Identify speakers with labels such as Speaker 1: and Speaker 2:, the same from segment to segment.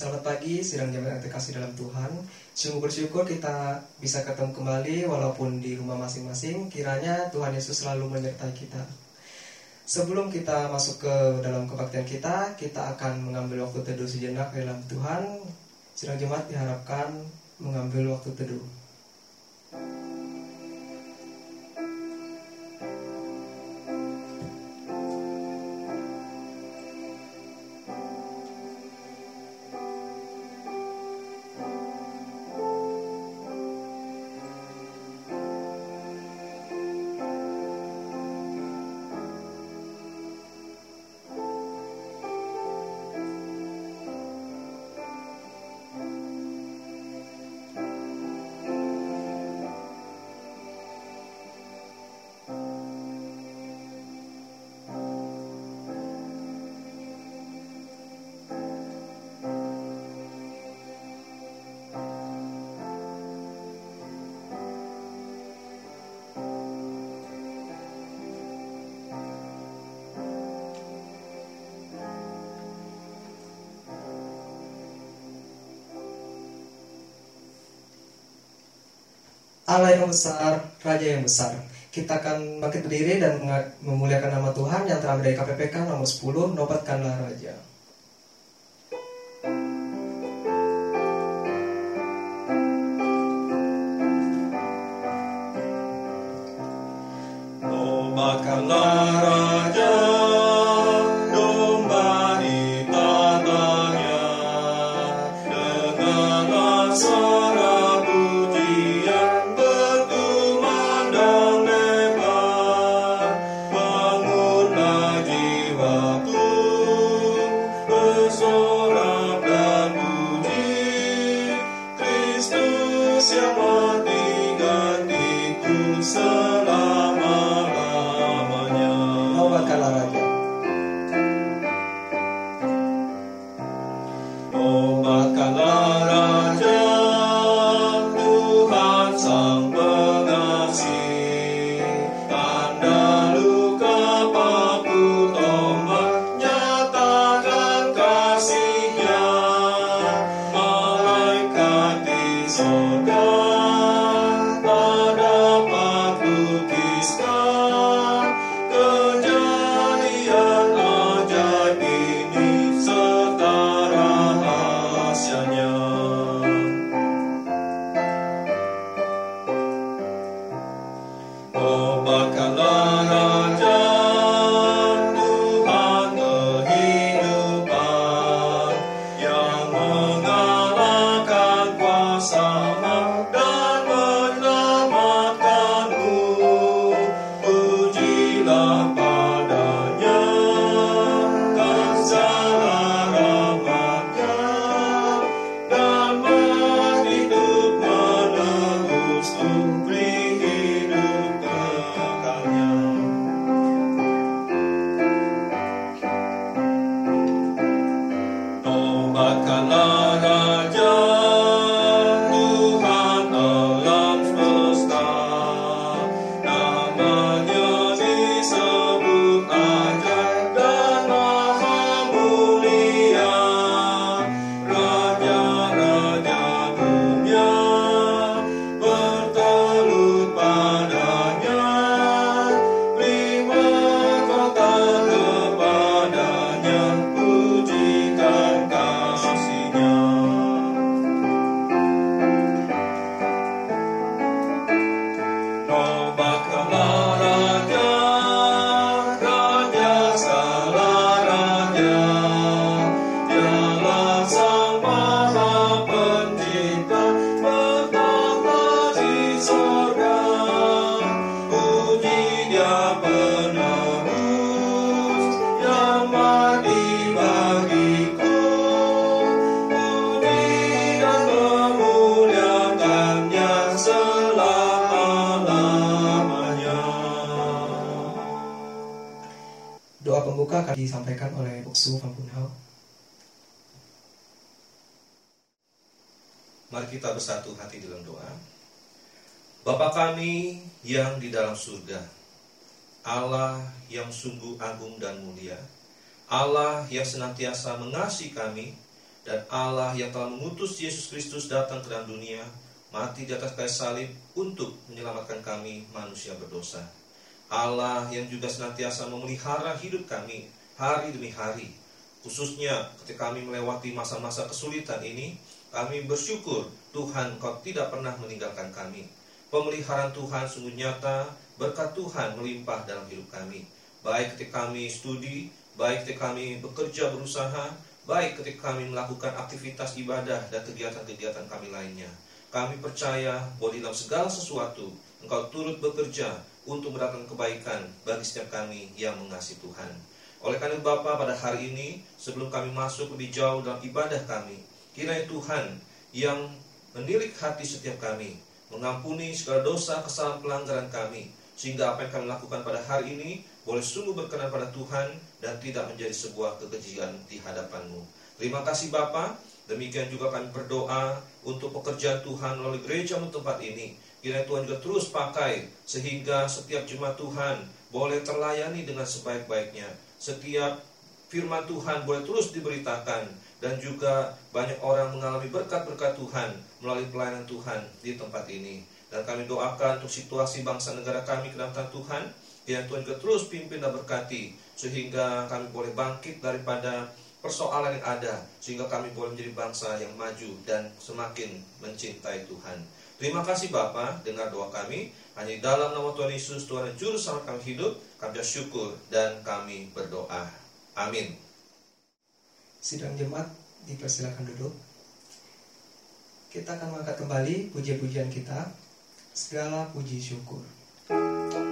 Speaker 1: Selamat pagi, sidang jamaah yang terkasih dalam Tuhan. Sungguh bersyukur kita bisa ketemu kembali walaupun di rumah masing-masing. Kiranya Tuhan Yesus selalu menyertai kita. Sebelum kita masuk ke dalam kebaktian kita, kita akan mengambil waktu teduh sejenak dalam Tuhan. Sidang jemaat diharapkan mengambil waktu teduh. Allah yang besar, Raja yang besar. Kita akan bangkit berdiri dan memuliakan nama Tuhan yang terambil dari KPPK nomor 10, Nobatkanlah Raja. Disampaikan
Speaker 2: mati di atas kayu salib untuk menyelamatkan kami manusia berdosa. Allah yang juga senantiasa memelihara hidup kami hari demi hari, khususnya ketika kami melewati masa-masa kesulitan ini, kami bersyukur Tuhan kau tidak pernah meninggalkan kami. Pemeliharaan Tuhan sungguh nyata, berkat Tuhan melimpah dalam hidup kami. Baik ketika kami studi, baik ketika kami bekerja berusaha, baik ketika kami melakukan aktivitas ibadah dan kegiatan-kegiatan kami lainnya. Kami percaya bahwa dalam segala sesuatu Engkau turut bekerja untuk mendatangkan kebaikan bagi setiap kami yang mengasihi Tuhan. Oleh karena Bapa pada hari ini sebelum kami masuk lebih jauh dalam ibadah kami, kiranya Tuhan yang menilik hati setiap kami, mengampuni segala dosa, kesalahan, pelanggaran kami, sehingga apa yang kami lakukan pada hari ini boleh sungguh berkenan pada Tuhan dan tidak menjadi sebuah kekejian di hadapanmu. Terima kasih Bapa. Demikian juga kami berdoa untuk pekerjaan Tuhan melalui gereja tempat ini. Kiranya Tuhan juga terus pakai sehingga setiap jemaat Tuhan boleh terlayani dengan sebaik-baiknya. Setiap firman Tuhan boleh terus diberitakan dan juga banyak orang mengalami berkat-berkat Tuhan melalui pelayanan Tuhan di tempat ini. Dan kami doakan untuk situasi bangsa negara kami ke dalam Tuhan, yang Tuhan juga terus pimpin dan berkati sehingga kami boleh bangkit daripada persoalan yang ada sehingga kami boleh menjadi bangsa yang maju dan semakin mencintai Tuhan. Terima kasih Bapa, dengar doa kami. Hanya dalam nama Tuhan Yesus, Tuhan dan Juru Selamat kami hidup, kami bersyukur dan kami berdoa. Amin.
Speaker 3: Sidang jemaat dipersilakan duduk. Kita akan mengangkat kembali puji-pujian kita. Segala puji syukur.
Speaker 1: Segala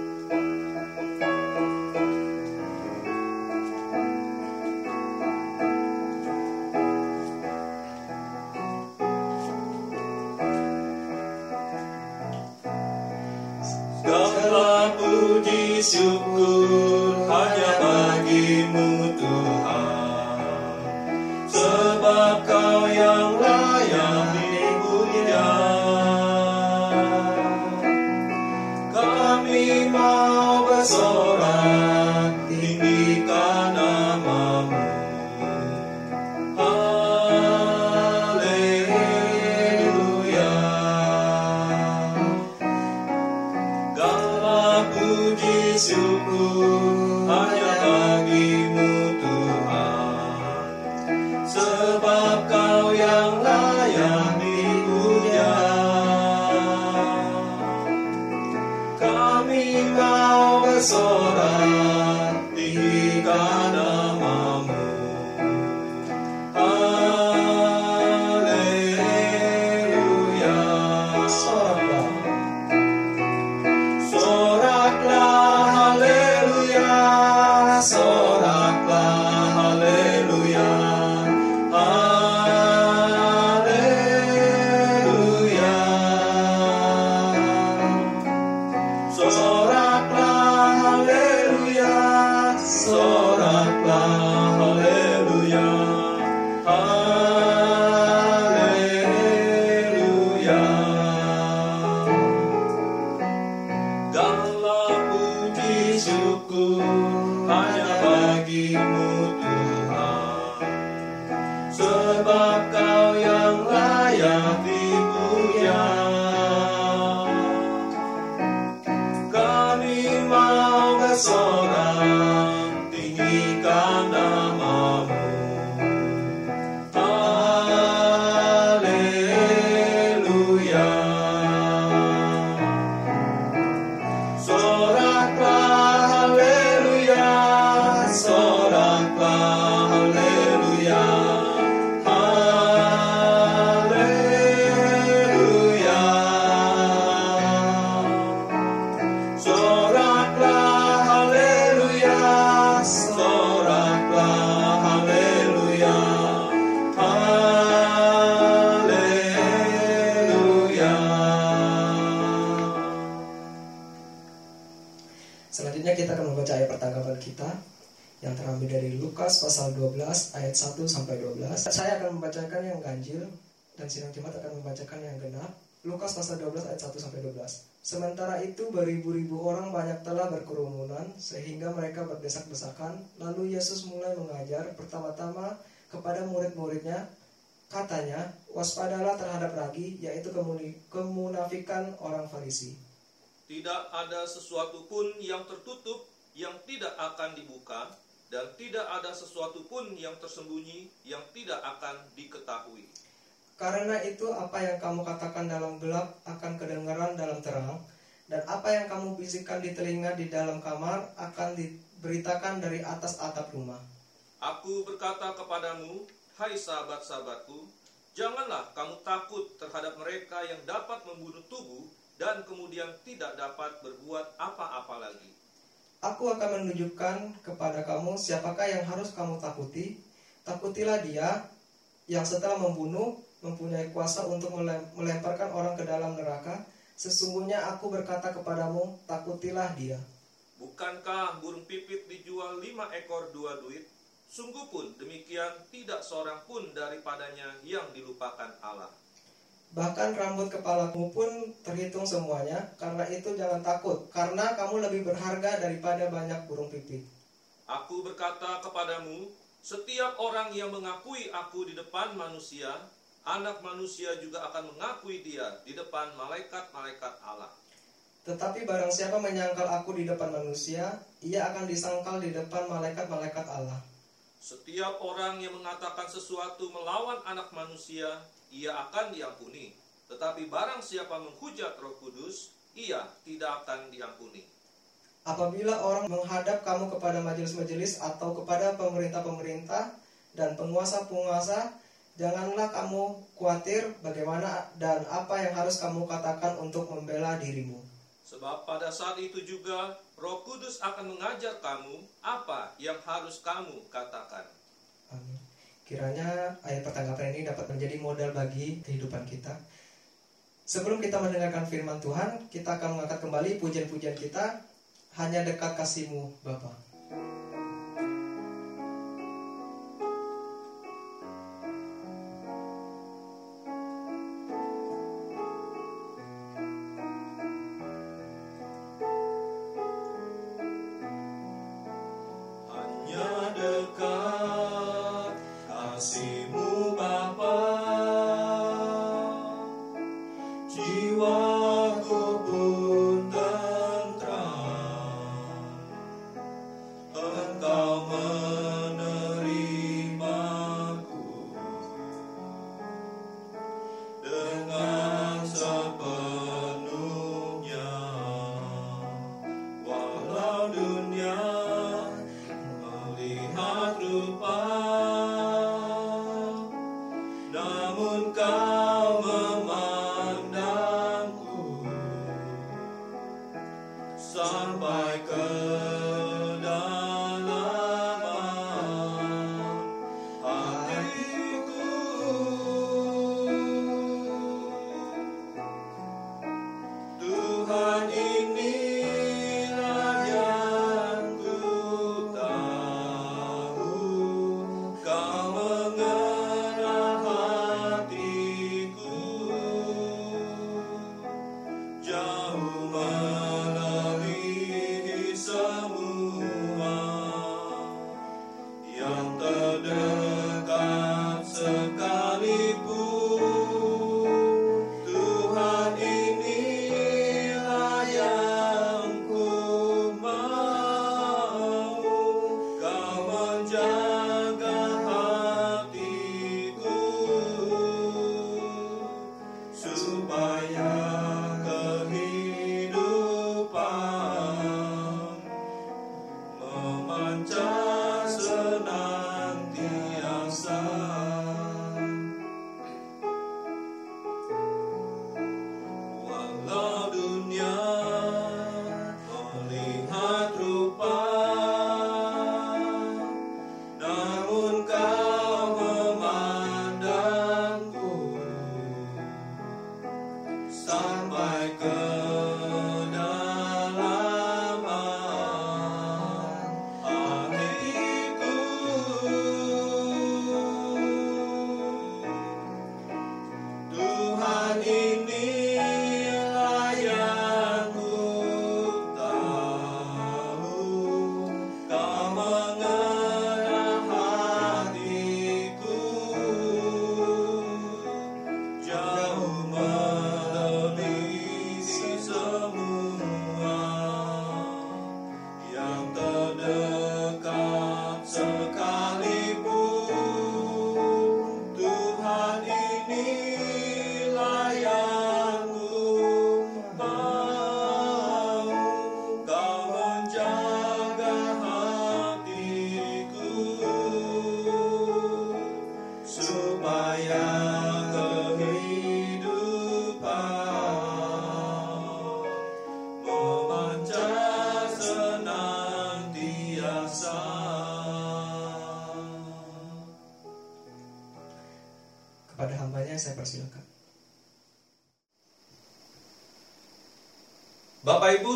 Speaker 3: dan sidang jemaat akan membacakan yang genap. Lukas pasal 12 ayat 1 sampai 12. Sementara itu beribu-ribu orang banyak telah berkerumunan sehingga mereka berdesak-desakan. Lalu Yesus mulai mengajar pertama-tama kepada murid-muridnya
Speaker 1: Katanya, waspadalah terhadap ragi, yaitu kemunafikan orang Farisi.
Speaker 2: Tidak ada sesuatu pun yang tertutup yang tidak akan dibuka, dan tidak ada sesuatu pun yang tersembunyi yang tidak akan diketahui.
Speaker 1: Karena itu apa yang kamu katakan dalam gelap akan kedengaran dalam terang, dan apa yang kamu bisikkan di telinga di dalam kamar akan diberitakan dari atas atap rumah.
Speaker 2: Aku berkata kepadamu, hai sahabat-sahabatku, janganlah kamu takut terhadap mereka yang dapat membunuh tubuh dan kemudian tidak dapat berbuat apa-apa lagi.
Speaker 1: Aku akan menunjukkan kepada kamu siapakah yang harus kamu takuti. Takutilah dia yang setelah membunuh mempunyai kuasa untuk melem- melemparkan orang ke dalam neraka. Sesungguhnya aku berkata kepadamu, takutilah dia.
Speaker 2: Bukankah burung pipit dijual lima ekor dua duit? Sungguh pun demikian tidak seorang pun daripadanya yang dilupakan Allah.
Speaker 1: Bahkan rambut kepalamu pun terhitung semuanya, karena itu jangan takut, karena kamu lebih berharga daripada banyak burung pipit.
Speaker 2: Aku berkata kepadamu, setiap orang yang mengakui aku di depan manusia, anak manusia juga akan mengakui dia di depan malaikat-malaikat Allah.
Speaker 1: Tetapi barang siapa menyangkal aku di depan manusia, ia akan disangkal di depan malaikat-malaikat Allah.
Speaker 2: Setiap orang yang mengatakan sesuatu melawan anak manusia, ia akan diampuni. Tetapi barang siapa menghujat roh kudus, ia tidak akan diampuni.
Speaker 1: Apabila orang menghadap kamu kepada majelis-majelis atau kepada pemerintah-pemerintah dan penguasa-penguasa, janganlah kamu khawatir bagaimana dan apa yang harus kamu katakan untuk membela dirimu.
Speaker 2: Sebab pada saat itu juga roh kudus akan mengajar kamu apa yang harus kamu katakan.
Speaker 1: Amin. Kiranya ayat pertanggapan ini dapat menjadi modal bagi kehidupan kita. Sebelum kita mendengarkan firman Tuhan, kita akan mengangkat kembali pujian-pujian kita hanya dekat kasihmu Bapa.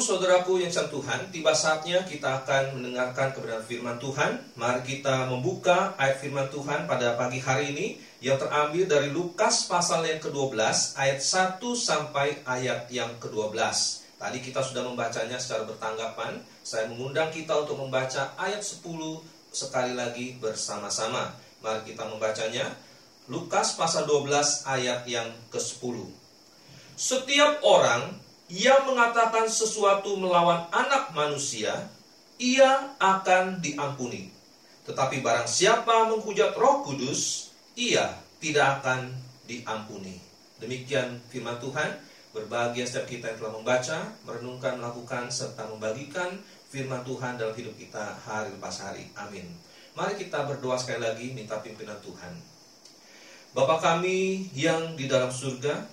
Speaker 2: Saudaraku yang sang Tuhan, tiba saatnya kita akan mendengarkan kebenaran firman Tuhan. Mari kita membuka ayat firman Tuhan pada pagi hari ini yang terambil dari Lukas pasal yang ke-12 ayat 1 sampai ayat yang ke-12. Tadi kita sudah membacanya secara bertanggapan. Saya mengundang kita untuk membaca ayat 10 sekali lagi bersama-sama. Mari kita membacanya. Lukas pasal 12 ayat yang ke-10. Setiap orang yang mengatakan sesuatu melawan anak manusia, ia akan diampuni. Tetapi barang siapa menghujat Roh Kudus, ia tidak akan diampuni. Demikian firman Tuhan. Berbahagia setiap kita yang telah membaca, merenungkan, melakukan, serta membagikan firman Tuhan dalam hidup kita hari lepas hari. Amin. Mari kita berdoa sekali lagi minta pimpinan Tuhan. Bapa kami yang di dalam surga,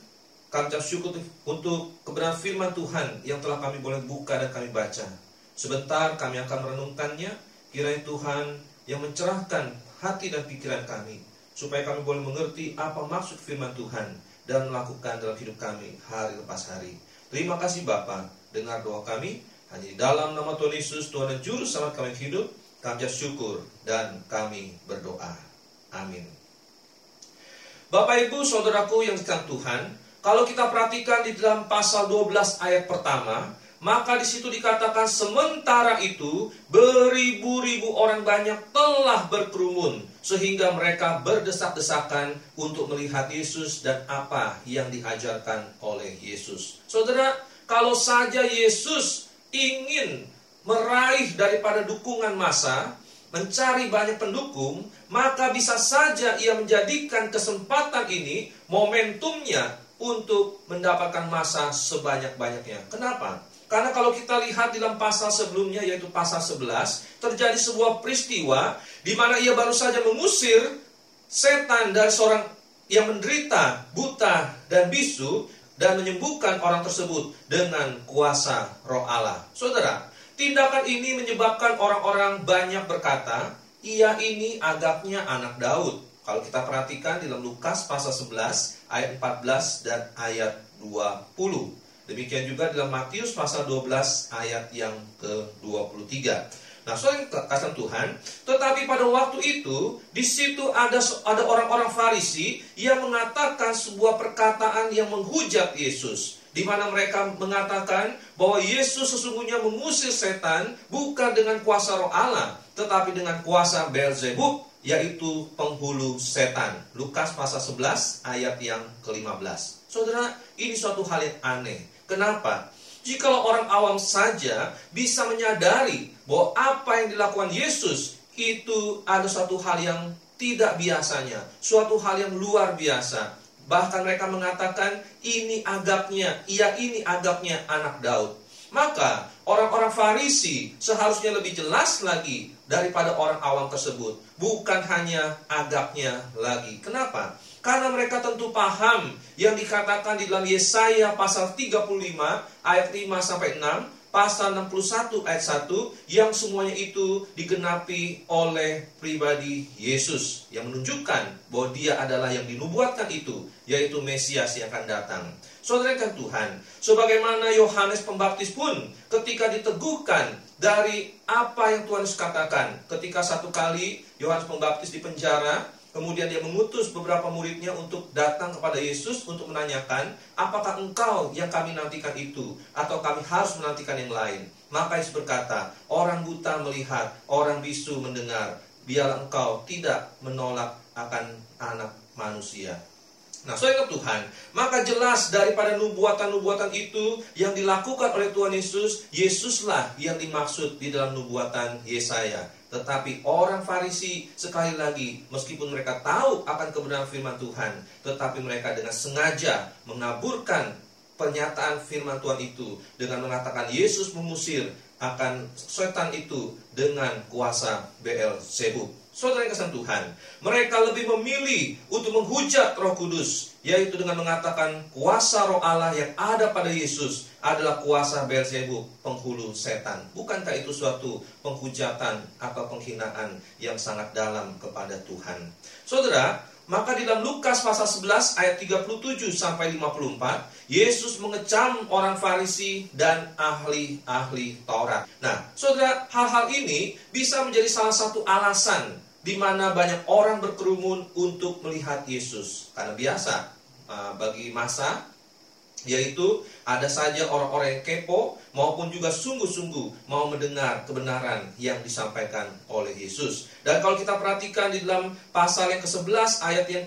Speaker 2: kami ucap syukur untuk kebenaran firman Tuhan yang telah kami boleh buka dan kami baca. Sebentar kami akan merenungkannya, kiranya Tuhan yang mencerahkan hati dan pikiran kami, supaya kami boleh mengerti apa maksud firman Tuhan dan melakukan dalam hidup kami hari lepas hari. Terima kasih Bapa, dengar doa kami, hanya di dalam nama Tuhan Yesus, Tuhan dan Juru Selamat kami hidup, kami syukur dan kami berdoa. Amin. Bapak Ibu, Saudaraku yang dikasihi Tuhan, kalau kita perhatikan di dalam pasal 12 ayat pertama, maka di situ dikatakan sementara itu beribu-ribu orang banyak telah berkerumun sehingga mereka berdesak-desakan untuk melihat Yesus dan apa yang diajarkan oleh Yesus. Saudara, kalau saja Yesus ingin meraih daripada dukungan massa, mencari banyak pendukung, maka bisa saja ia menjadikan kesempatan ini momentumnya untuk mendapatkan masa sebanyak-banyaknya. Kenapa? Karena kalau kita lihat dalam pasal sebelumnya yaitu pasal 11 terjadi sebuah peristiwa di mana ia baru saja mengusir setan dari seorang yang menderita, buta dan bisu dan menyembuhkan orang tersebut dengan kuasa Roh Allah. Saudara, tindakan ini menyebabkan orang-orang banyak berkata, ia ini agaknya anak Daud. Kalau kita perhatikan di dalam Lukas pasal 11 ayat 14 dan ayat 20. Demikian juga dalam Matius pasal 12 ayat yang ke-23. Nah, soal kasih Tuhan, tetapi pada waktu itu di situ ada ada orang-orang Farisi yang mengatakan sebuah perkataan yang menghujat Yesus di mana mereka mengatakan bahwa Yesus sesungguhnya mengusir setan bukan dengan kuasa roh Allah, tetapi dengan kuasa Beelzebub yaitu penghulu setan. Lukas pasal 11 ayat yang ke-15. Saudara, ini suatu hal yang aneh. Kenapa? Jikalau orang awam saja bisa menyadari bahwa apa yang dilakukan Yesus itu ada suatu hal yang tidak biasanya, suatu hal yang luar biasa. Bahkan mereka mengatakan ini agaknya, ia ini agaknya anak Daud. Maka orang-orang Farisi seharusnya lebih jelas lagi daripada orang awam tersebut. Bukan hanya agaknya lagi. Kenapa? Karena mereka tentu paham yang dikatakan di dalam Yesaya pasal 35 ayat 5 sampai 6 pasal 61 ayat 1 yang semuanya itu digenapi oleh pribadi Yesus yang menunjukkan bahwa dia adalah yang dinubuatkan itu yaitu Mesias yang akan datang. Saudara Tuhan, sebagaimana Yohanes Pembaptis pun ketika diteguhkan dari apa yang Tuhan katakan ketika satu kali Yohanes Pembaptis di penjara Kemudian dia mengutus beberapa muridnya untuk datang kepada Yesus untuk menanyakan, apakah engkau yang kami nantikan itu? Atau kami harus menantikan yang lain? Maka Yesus berkata, orang buta melihat, orang bisu mendengar, biarlah engkau tidak menolak akan anak manusia. Nah, saya Tuhan, maka jelas daripada nubuatan-nubuatan itu yang dilakukan oleh Tuhan Yesus, Yesuslah yang dimaksud di dalam nubuatan Yesaya. Tetapi orang Farisi sekali lagi, meskipun mereka tahu akan kebenaran firman Tuhan, tetapi mereka dengan sengaja mengaburkan pernyataan firman Tuhan itu dengan mengatakan Yesus mengusir akan setan itu dengan kuasa BL Sebub. Saudara yang kesan Tuhan, mereka lebih memilih untuk menghujat Roh Kudus, yaitu dengan mengatakan kuasa Roh Allah yang ada pada Yesus adalah kuasa Beelzebub, penghulu setan. Bukankah itu suatu penghujatan atau penghinaan yang sangat dalam kepada Tuhan? Saudara, maka di dalam Lukas pasal 11 ayat 37 sampai 54, Yesus mengecam orang Farisi dan ahli-ahli Taurat. Nah, Saudara, hal-hal ini bisa menjadi salah satu alasan di mana banyak orang berkerumun untuk melihat Yesus. Karena biasa uh, bagi masa yaitu ada saja orang-orang yang kepo maupun juga sungguh-sungguh mau mendengar kebenaran yang disampaikan oleh Yesus. Dan kalau kita perhatikan di dalam pasal yang ke-11 ayat yang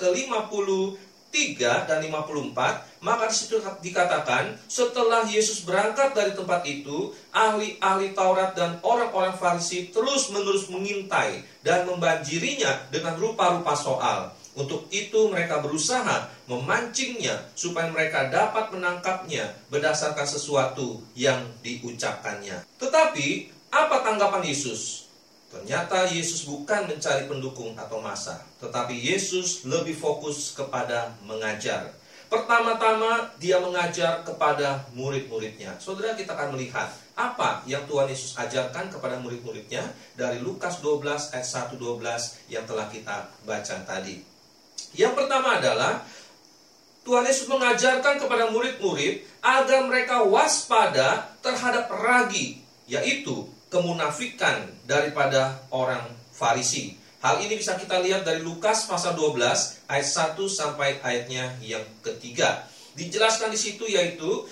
Speaker 2: ke-53 dan 54, maka di situ dikatakan setelah Yesus berangkat dari tempat itu, ahli-ahli Taurat dan orang-orang Farisi terus-menerus mengintai dan membanjirinya dengan rupa-rupa soal untuk itu mereka berusaha memancingnya supaya mereka dapat menangkapnya berdasarkan sesuatu yang diucapkannya. Tetapi apa tanggapan Yesus? Ternyata Yesus bukan mencari pendukung atau masa, tetapi Yesus lebih fokus kepada mengajar. Pertama-tama dia mengajar kepada murid-muridnya. Saudara kita akan melihat apa yang Tuhan Yesus ajarkan kepada murid-muridnya dari Lukas 12 ayat 1 12 yang telah kita baca tadi. Yang pertama adalah Tuhan Yesus mengajarkan kepada murid-murid agar mereka waspada terhadap ragi, yaitu kemunafikan daripada orang Farisi. Hal ini bisa kita lihat dari Lukas pasal 12 ayat 1 sampai ayatnya yang ketiga. Dijelaskan di situ yaitu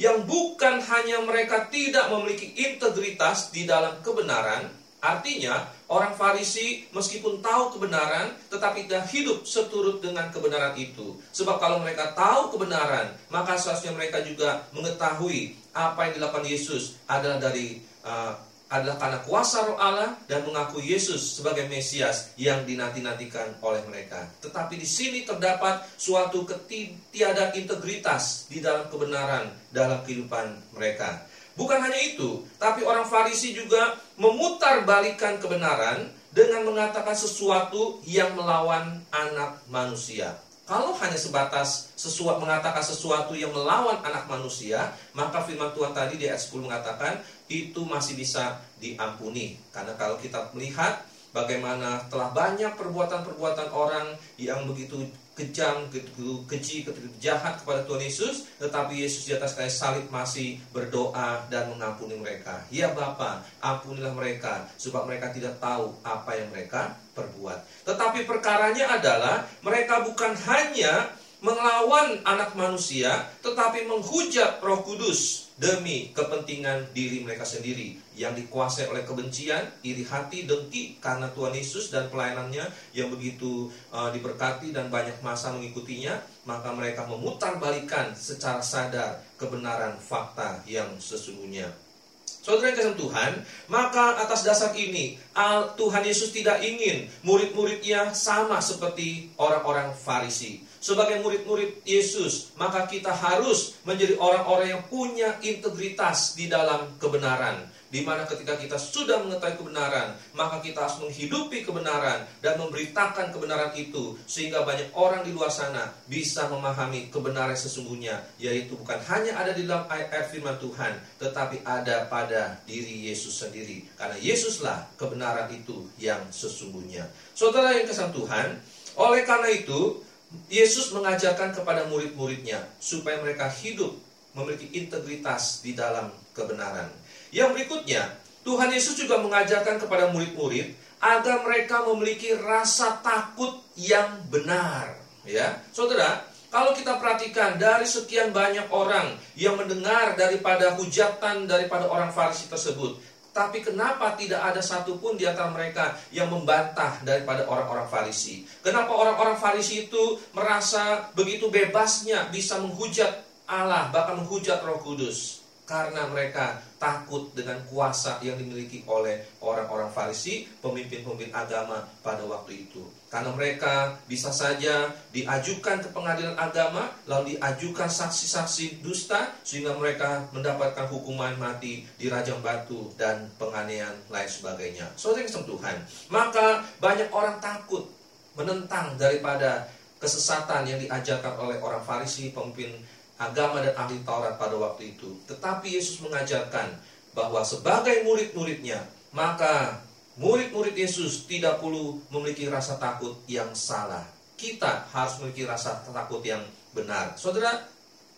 Speaker 2: yang bukan hanya mereka tidak memiliki integritas di dalam kebenaran, Artinya, orang Farisi meskipun tahu kebenaran, tetapi tidak hidup seturut dengan kebenaran itu. Sebab kalau mereka tahu kebenaran, maka seharusnya mereka juga mengetahui apa yang dilakukan Yesus adalah dari uh, adalah karena kuasa roh Allah dan mengaku Yesus sebagai Mesias yang dinanti-nantikan oleh mereka. Tetapi di sini terdapat suatu ketiadaan integritas di dalam kebenaran dalam kehidupan mereka. Bukan hanya itu, tapi orang Farisi juga memutar balikan kebenaran dengan mengatakan sesuatu yang melawan anak manusia. Kalau hanya sebatas sesuatu mengatakan sesuatu yang melawan anak manusia, maka firman Tuhan tadi di ayat 10 mengatakan itu masih bisa diampuni. Karena kalau kita melihat bagaimana telah banyak perbuatan-perbuatan orang yang begitu kejam, keji, jahat kepada Tuhan Yesus, tetapi Yesus di atas kayu salib masih berdoa dan mengampuni mereka. Ya Bapa, ampunilah mereka, sebab mereka tidak tahu apa yang mereka perbuat. Tetapi perkaranya adalah mereka bukan hanya melawan anak manusia, tetapi menghujat Roh Kudus demi kepentingan diri mereka sendiri yang dikuasai oleh kebencian, iri hati, dengki karena Tuhan Yesus dan pelayanannya yang begitu uh, diberkati dan banyak masa mengikutinya, maka mereka memutar balikan secara sadar kebenaran fakta yang sesungguhnya. Saudara yang kasih Tuhan, maka atas dasar ini Tuhan Yesus tidak ingin murid-muridnya sama seperti orang-orang Farisi sebagai murid-murid Yesus, maka kita harus menjadi orang-orang yang punya integritas di dalam kebenaran. Di mana ketika kita sudah mengetahui kebenaran, maka kita harus menghidupi kebenaran dan memberitakan kebenaran itu sehingga banyak orang di luar sana bisa memahami kebenaran sesungguhnya, yaitu bukan hanya ada di dalam ayat firman Tuhan, tetapi ada pada diri Yesus sendiri. Karena Yesuslah kebenaran itu yang sesungguhnya. Saudara yang kesan Tuhan, oleh karena itu Yesus mengajarkan kepada murid-muridnya supaya mereka hidup memiliki integritas di dalam kebenaran. Yang berikutnya, Tuhan Yesus juga mengajarkan kepada murid-murid agar mereka memiliki rasa takut yang benar. Ya, saudara, kalau kita perhatikan dari sekian banyak orang yang mendengar daripada hujatan daripada orang Farisi tersebut, tapi kenapa tidak ada satupun di antara mereka yang membantah daripada orang-orang Farisi? Kenapa orang-orang Farisi itu merasa begitu bebasnya bisa menghujat Allah, bahkan menghujat Roh Kudus? Karena mereka takut dengan kuasa yang dimiliki oleh orang-orang Farisi, pemimpin-pemimpin agama pada waktu itu. Karena mereka bisa saja diajukan ke pengadilan agama, lalu diajukan saksi-saksi dusta, sehingga mereka mendapatkan hukuman mati di rajam batu dan penganiayaan lain sebagainya. Saudara yang Tuhan, maka banyak orang takut menentang daripada kesesatan yang diajarkan oleh orang Farisi, pemimpin agama dan ahli Taurat pada waktu itu. Tetapi Yesus mengajarkan bahwa sebagai murid-muridnya, maka Murid-murid Yesus tidak perlu memiliki rasa takut yang salah. kita harus memiliki rasa takut yang benar. Saudara,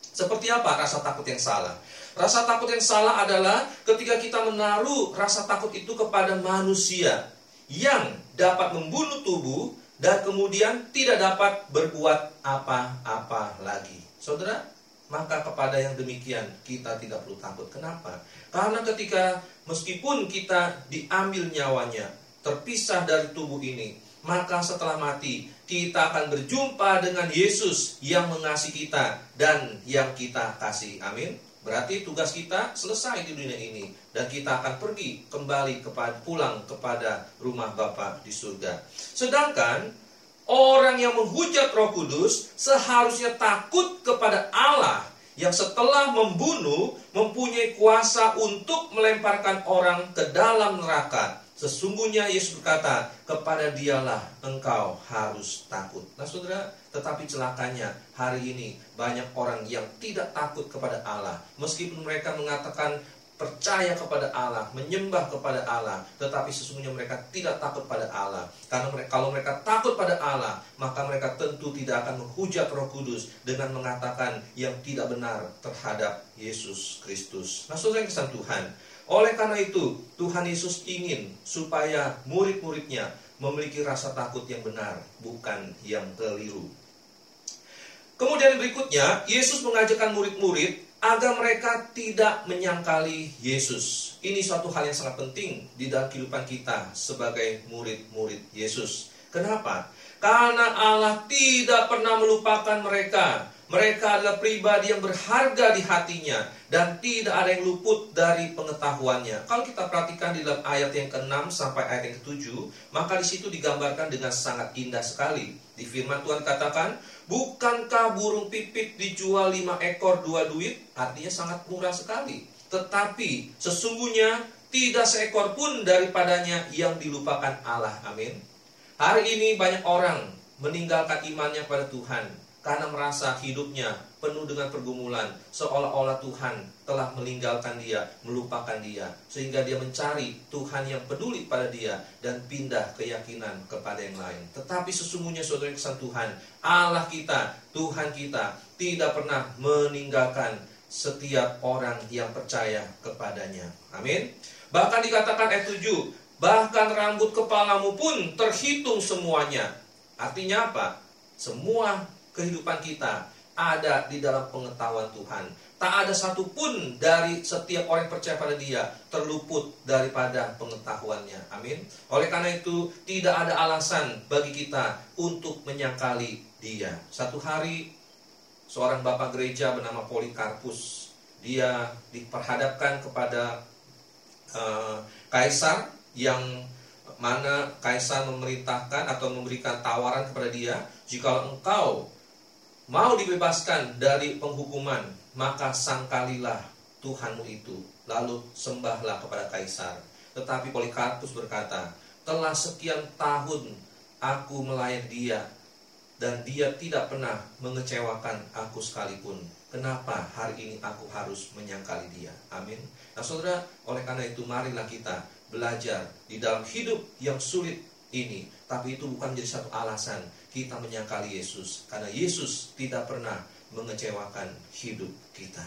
Speaker 2: seperti apa rasa takut yang salah? Rasa takut yang salah adalah ketika kita menaruh rasa takut itu kepada manusia yang dapat membunuh tubuh dan kemudian tidak dapat berbuat apa-apa lagi. Saudara, maka kepada yang demikian kita tidak perlu takut. Kenapa? Karena ketika meskipun kita diambil nyawanya, terpisah dari tubuh ini, maka setelah mati kita akan berjumpa dengan Yesus yang mengasihi kita dan yang kita kasih. Amin. Berarti tugas kita selesai di dunia ini dan kita akan pergi kembali kepada pulang kepada rumah Bapa di surga. Sedangkan orang yang menghujat Roh Kudus seharusnya takut kepada Allah yang setelah membunuh mempunyai kuasa untuk melemparkan orang ke dalam neraka. Sesungguhnya Yesus berkata, kepada dialah engkau harus takut. Nah saudara, tetapi celakanya hari ini banyak orang yang tidak takut kepada Allah. Meskipun mereka mengatakan percaya kepada Allah, menyembah kepada Allah, tetapi sesungguhnya mereka tidak takut pada Allah. Karena mereka, kalau mereka takut pada Allah, maka mereka tentu tidak akan menghujat Roh Kudus dengan mengatakan yang tidak benar terhadap Yesus Kristus. Nah, saudara yang kesan Tuhan, oleh karena itu, Tuhan Yesus ingin supaya murid-muridnya memiliki rasa takut yang benar, bukan yang keliru. Kemudian berikutnya, Yesus mengajarkan murid-murid agar mereka tidak menyangkali Yesus. Ini suatu hal yang sangat penting di dalam kehidupan kita sebagai murid-murid Yesus. Kenapa? Karena Allah tidak pernah melupakan mereka. Mereka adalah pribadi yang berharga di hatinya dan tidak ada yang luput dari pengetahuannya. Kalau kita perhatikan di dalam ayat yang ke-6 sampai ayat yang ke-7, maka di situ digambarkan dengan sangat indah sekali. Di firman Tuhan katakan, "Bukankah burung pipit dijual lima ekor dua duit?" Artinya sangat murah sekali. Tetapi sesungguhnya tidak seekor pun daripadanya yang dilupakan Allah. Amin. Hari ini banyak orang meninggalkan imannya pada Tuhan karena merasa hidupnya penuh dengan pergumulan, seolah-olah Tuhan telah meninggalkan dia, melupakan dia, sehingga dia mencari Tuhan yang peduli pada dia dan pindah keyakinan kepada yang lain. Tetapi sesungguhnya saudara kesan Tuhan, Allah kita, Tuhan kita tidak pernah meninggalkan setiap orang yang percaya kepadanya. Amin. Bahkan dikatakan ayat 7, bahkan rambut kepalamu pun terhitung semuanya. Artinya apa? Semua kehidupan kita ada di dalam pengetahuan Tuhan. Tak ada satupun dari setiap orang yang percaya pada dia terluput daripada pengetahuannya. Amin. Oleh karena itu, tidak ada alasan bagi kita untuk menyangkali dia. Satu hari, seorang bapak gereja bernama Polikarpus, dia diperhadapkan kepada uh, kaisar yang mana kaisar memerintahkan atau memberikan tawaran kepada dia, jika engkau mau dibebaskan dari penghukuman, maka sangkalilah Tuhanmu itu, lalu sembahlah kepada kaisar. Tetapi Polikarpus berkata, telah sekian tahun aku melayan dia, dan dia tidak pernah mengecewakan aku sekalipun. Kenapa hari ini aku harus menyangkali dia? Amin. Nah saudara, oleh karena itu marilah kita belajar di dalam hidup yang sulit ini. Tapi itu bukan menjadi satu alasan kita menyangkali Yesus karena Yesus tidak pernah mengecewakan hidup kita.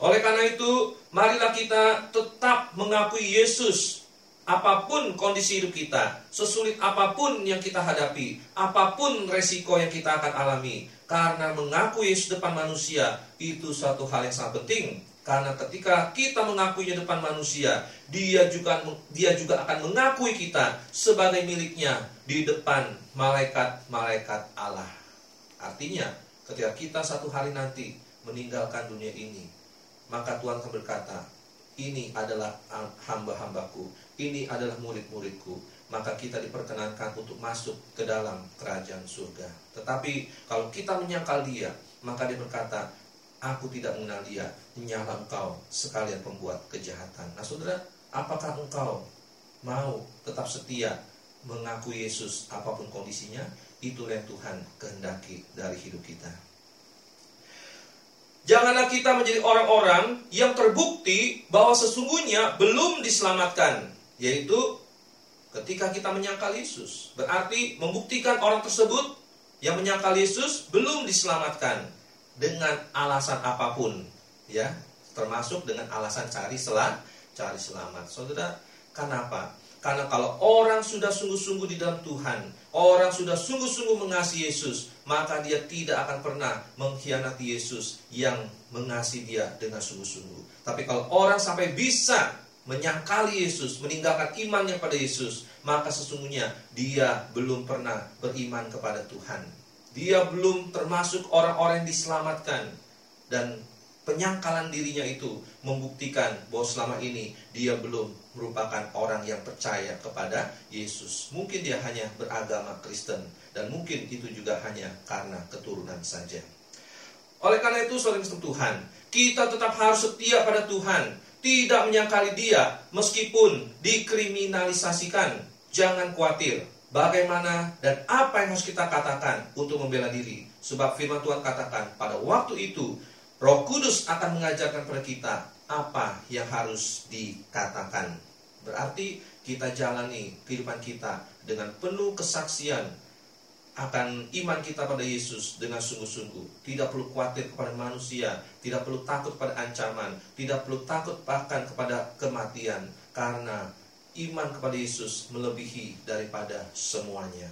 Speaker 2: Oleh karena itu, marilah kita tetap mengakui Yesus apa pun kondisi hidup kita, sesulit apa pun yang kita hadapi, apa pun resiko yang kita akan alami, karena mengakui Yesus depan manusia itu suatu hal yang sangat penting karena ketika kita mengakuinya depan manusia, dia juga dia juga akan mengakui kita sebagai miliknya di depan malaikat-malaikat Allah. Artinya, ketika kita satu hari nanti meninggalkan dunia ini, maka Tuhan akan berkata, ini adalah hamba-hambaku, ini adalah murid-muridku, maka kita diperkenankan untuk masuk ke dalam kerajaan surga. Tetapi kalau kita menyangkal dia, maka dia berkata, Aku tidak mengenal dia, menyala engkau sekalian pembuat kejahatan. Nah saudara, apakah engkau mau tetap setia mengakui Yesus apa pun kondisinya? Itulah yang Tuhan kehendaki dari hidup kita. Janganlah kita menjadi orang-orang yang terbukti bahwa sesungguhnya belum diselamatkan. Yaitu ketika kita menyangkal Yesus. Berarti membuktikan orang tersebut yang menyangkal Yesus belum diselamatkan dengan alasan apa pun, ya, termasuk dengan alasan cari selah, cari selamat. Saudara, kenapa? Karena kalau orang sudah sungguh-sungguh di dalam Tuhan, orang sudah sungguh-sungguh mengasihi Yesus, maka dia tidak akan pernah mengkhianati Yesus yang mengasihi dia dengan sungguh-sungguh. Tapi kalau orang sampai bisa menyangkali Yesus, meninggalkan imannya pada Yesus, maka sesungguhnya dia belum pernah beriman kepada Tuhan. Dia belum termasuk orang-orang yang diselamatkan dan penyangkalan dirinya itu membuktikan bahwa selama ini dia belum merupakan orang yang percaya kepada Yesus. Mungkin dia hanya beragama Kristen dan mungkin itu juga hanya karena keturunan saja. Oleh karena itu, saudara Tuhan, kita tetap harus setia pada Tuhan, tidak menyangkali Dia meskipun dikriminalisasikan. Jangan khawatir, bagaimana dan apa yang harus kita katakan untuk membela diri. Sebab firman Tuhan katakan, pada waktu itu Roh Kudus akan mengajarkan kepada kita apa yang harus dikatakan. Berarti kita jalani kehidupan kita dengan penuh kesaksian akan iman kita pada Yesus dengan sungguh-sungguh. Tidak perlu khawatir kepada manusia, tidak perlu takut pada ancaman, tidak perlu takut bahkan kepada kematian karena iman kepada Yesus melebihi daripada semuanya.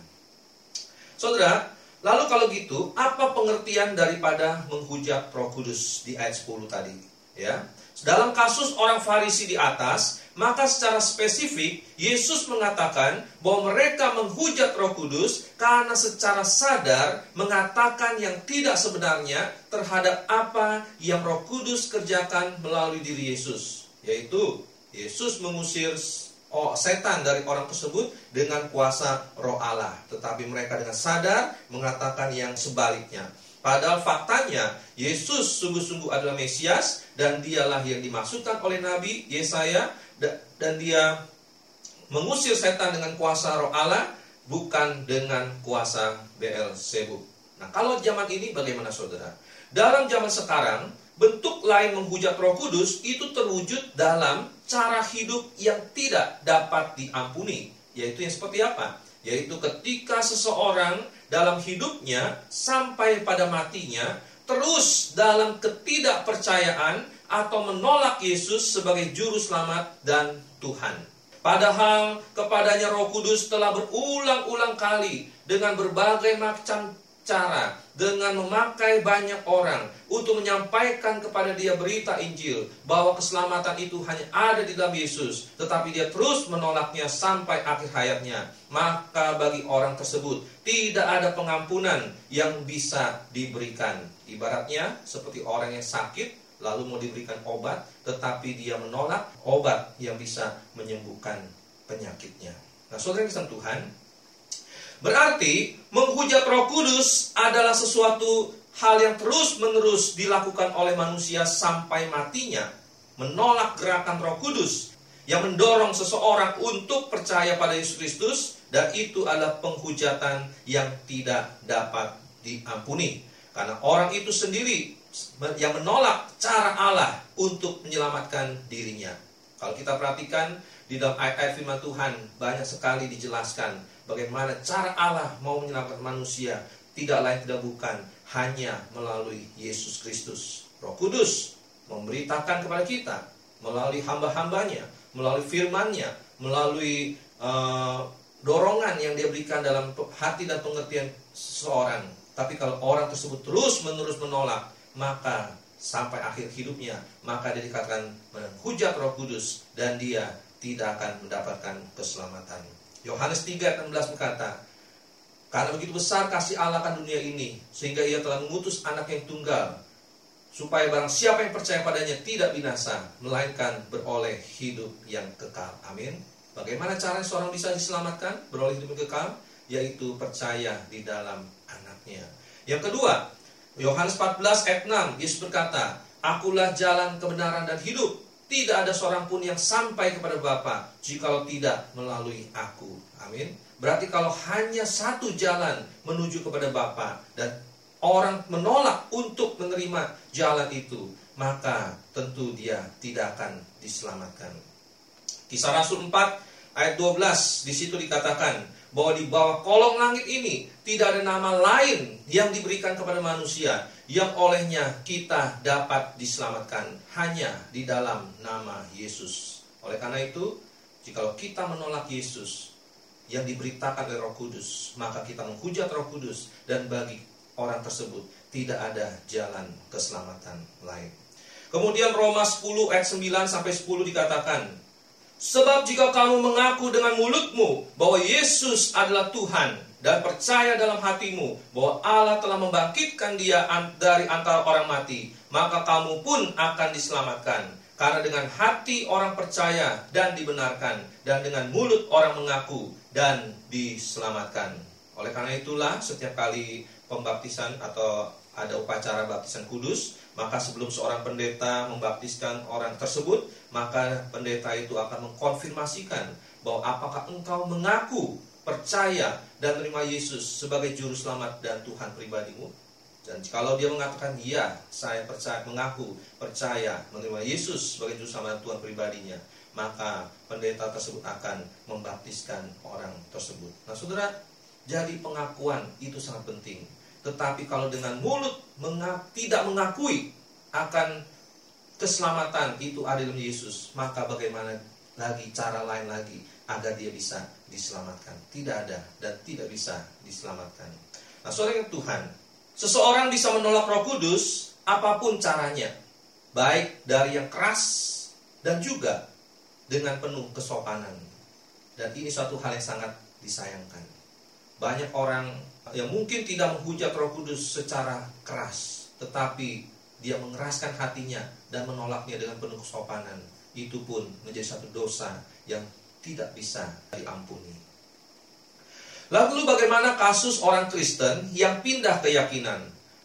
Speaker 2: Saudara, Lalu kalau gitu, apa pengertian daripada menghujat Roh Kudus di ayat 10 tadi? Ya. Dalam kasus orang Farisi di atas, maka secara spesifik Yesus mengatakan bahwa mereka menghujat Roh Kudus karena secara sadar mengatakan yang tidak sebenarnya terhadap apa yang Roh Kudus kerjakan melalui diri Yesus, yaitu Yesus mengusir oh, setan dari orang tersebut dengan kuasa roh Allah. Tetapi mereka dengan sadar mengatakan yang sebaliknya. Padahal faktanya Yesus sungguh-sungguh adalah Mesias dan dialah yang dimaksudkan oleh Nabi Yesaya dan dia mengusir setan dengan kuasa roh Allah bukan dengan kuasa Beelzebub. Nah, kalau zaman ini bagaimana saudara? Dalam zaman sekarang bentuk lain menghujat Roh Kudus itu terwujud dalam cara hidup yang tidak dapat diampuni. Yaitu yang seperti apa? Yaitu ketika seseorang dalam hidupnya sampai pada matinya terus dalam ketidakpercayaan atau menolak Yesus sebagai juru selamat dan Tuhan. Padahal kepadanya Roh Kudus telah berulang-ulang kali dengan berbagai macam cara dengan memakai banyak orang untuk menyampaikan kepada dia berita Injil bahwa keselamatan itu hanya ada di dalam Yesus, tetapi dia terus menolaknya sampai akhir hayatnya. Maka bagi orang tersebut tidak ada pengampunan yang bisa diberikan. Ibaratnya seperti orang yang sakit lalu mau diberikan obat, tetapi dia menolak obat yang bisa menyembuhkan penyakitnya. Nah, saudara yang Tuhan, Berarti menghujat Roh Kudus adalah sesuatu hal yang terus-menerus dilakukan oleh manusia sampai matinya. Menolak gerakan Roh Kudus yang mendorong seseorang untuk percaya pada Yesus Kristus dan itu adalah penghujatan yang tidak dapat diampuni. Karena orang itu sendiri yang menolak cara Allah untuk menyelamatkan dirinya. Kalau kita perhatikan di dalam ayat-ayat firman Tuhan banyak sekali dijelaskan bagaimana cara Allah mau menyelamatkan manusia tidak lain tidak bukan hanya melalui Yesus Kristus. Roh Kudus memberitakan kepada kita melalui hamba-hambanya, melalui firman-Nya, melalui uh, dorongan yang dia berikan dalam hati dan pengertian seseorang. Tapi kalau orang tersebut terus-menerus menolak, maka sampai akhir hidupnya, maka dia dikatakan menghujat Roh Kudus dan dia tidak akan mendapatkan keselamatan. Yohanes 3 ayat 16 berkata, Karena begitu besar kasih Allah akan dunia ini, sehingga ia telah mengutus anak yang tunggal, supaya barang siapa yang percaya padanya tidak binasa, melainkan beroleh hidup yang kekal. Amin. Bagaimana caranya seorang bisa diselamatkan, beroleh hidup yang kekal? Yaitu percaya di dalam anaknya. Yang kedua, Yohanes 14 ayat 6, Yesus berkata, Akulah jalan kebenaran dan hidup. Tidak ada seorang pun yang sampai kepada Bapa jikalau tidak melalui aku. Amin. Berarti kalau hanya satu jalan menuju kepada Bapa dan orang menolak untuk menerima jalan itu, maka tentu dia tidak akan diselamatkan. Kisah Rasul 4 ayat 12 di situ dikatakan, bahwa di bawah kolong langit ini tidak ada nama lain yang diberikan kepada manusia yang olehnya kita dapat diselamatkan hanya di dalam nama Yesus. Oleh karena itu, jikalau kita menolak Yesus yang diberitakan oleh Roh Kudus, maka kita menghujat Roh Kudus dan bagi orang tersebut tidak ada jalan keselamatan lain. Kemudian Roma 10 ayat 9 sampai 10 dikatakan, Sebab jika kamu mengaku dengan mulutmu bahwa Yesus adalah Tuhan dan percaya dalam hatimu bahwa Allah telah membangkitkan dia dari antara orang mati, maka kamu pun akan diselamatkan. Karena dengan hati orang percaya dan dibenarkan, dan dengan mulut orang mengaku dan diselamatkan. Oleh karena itulah setiap kali pembaptisan atau ada upacara baptisan kudus, maka sebelum seorang pendeta membaptiskan orang tersebut, maka pendeta itu akan mengkonfirmasikan bahwa apakah engkau mengaku percaya dan menerima Yesus sebagai juru selamat dan Tuhan pribadimu? Dan kalau dia mengatakan ya, saya percaya mengaku percaya menerima Yesus sebagai juru selamat dan Tuhan pribadinya, maka pendeta tersebut akan membaptiskan orang tersebut. Nah, Saudara, jadi pengakuan itu sangat penting. Tetapi kalau dengan mulut mengak, tidak mengakui akan keselamatan itu ada Yesus, maka bagaimana lagi cara lain lagi agar dia bisa diselamatkan? Tidak ada dan tidak bisa diselamatkan. Nah, saudara Tuhan, seseorang bisa menolak Roh Kudus apa pun caranya, baik dari yang keras dan juga dengan penuh kesopanan. Dan ini suatu hal yang sangat disayangkan. Banyak orang yang mungkin tidak menghujat Roh Kudus secara keras, tetapi dia mengeraskan hatinya dan menolaknya dengan penuh kesopanan. Itu pun menjadi satu dosa yang tidak bisa diampuni. Lalu bagaimana kasus orang Kristen yang pindah keyakinan?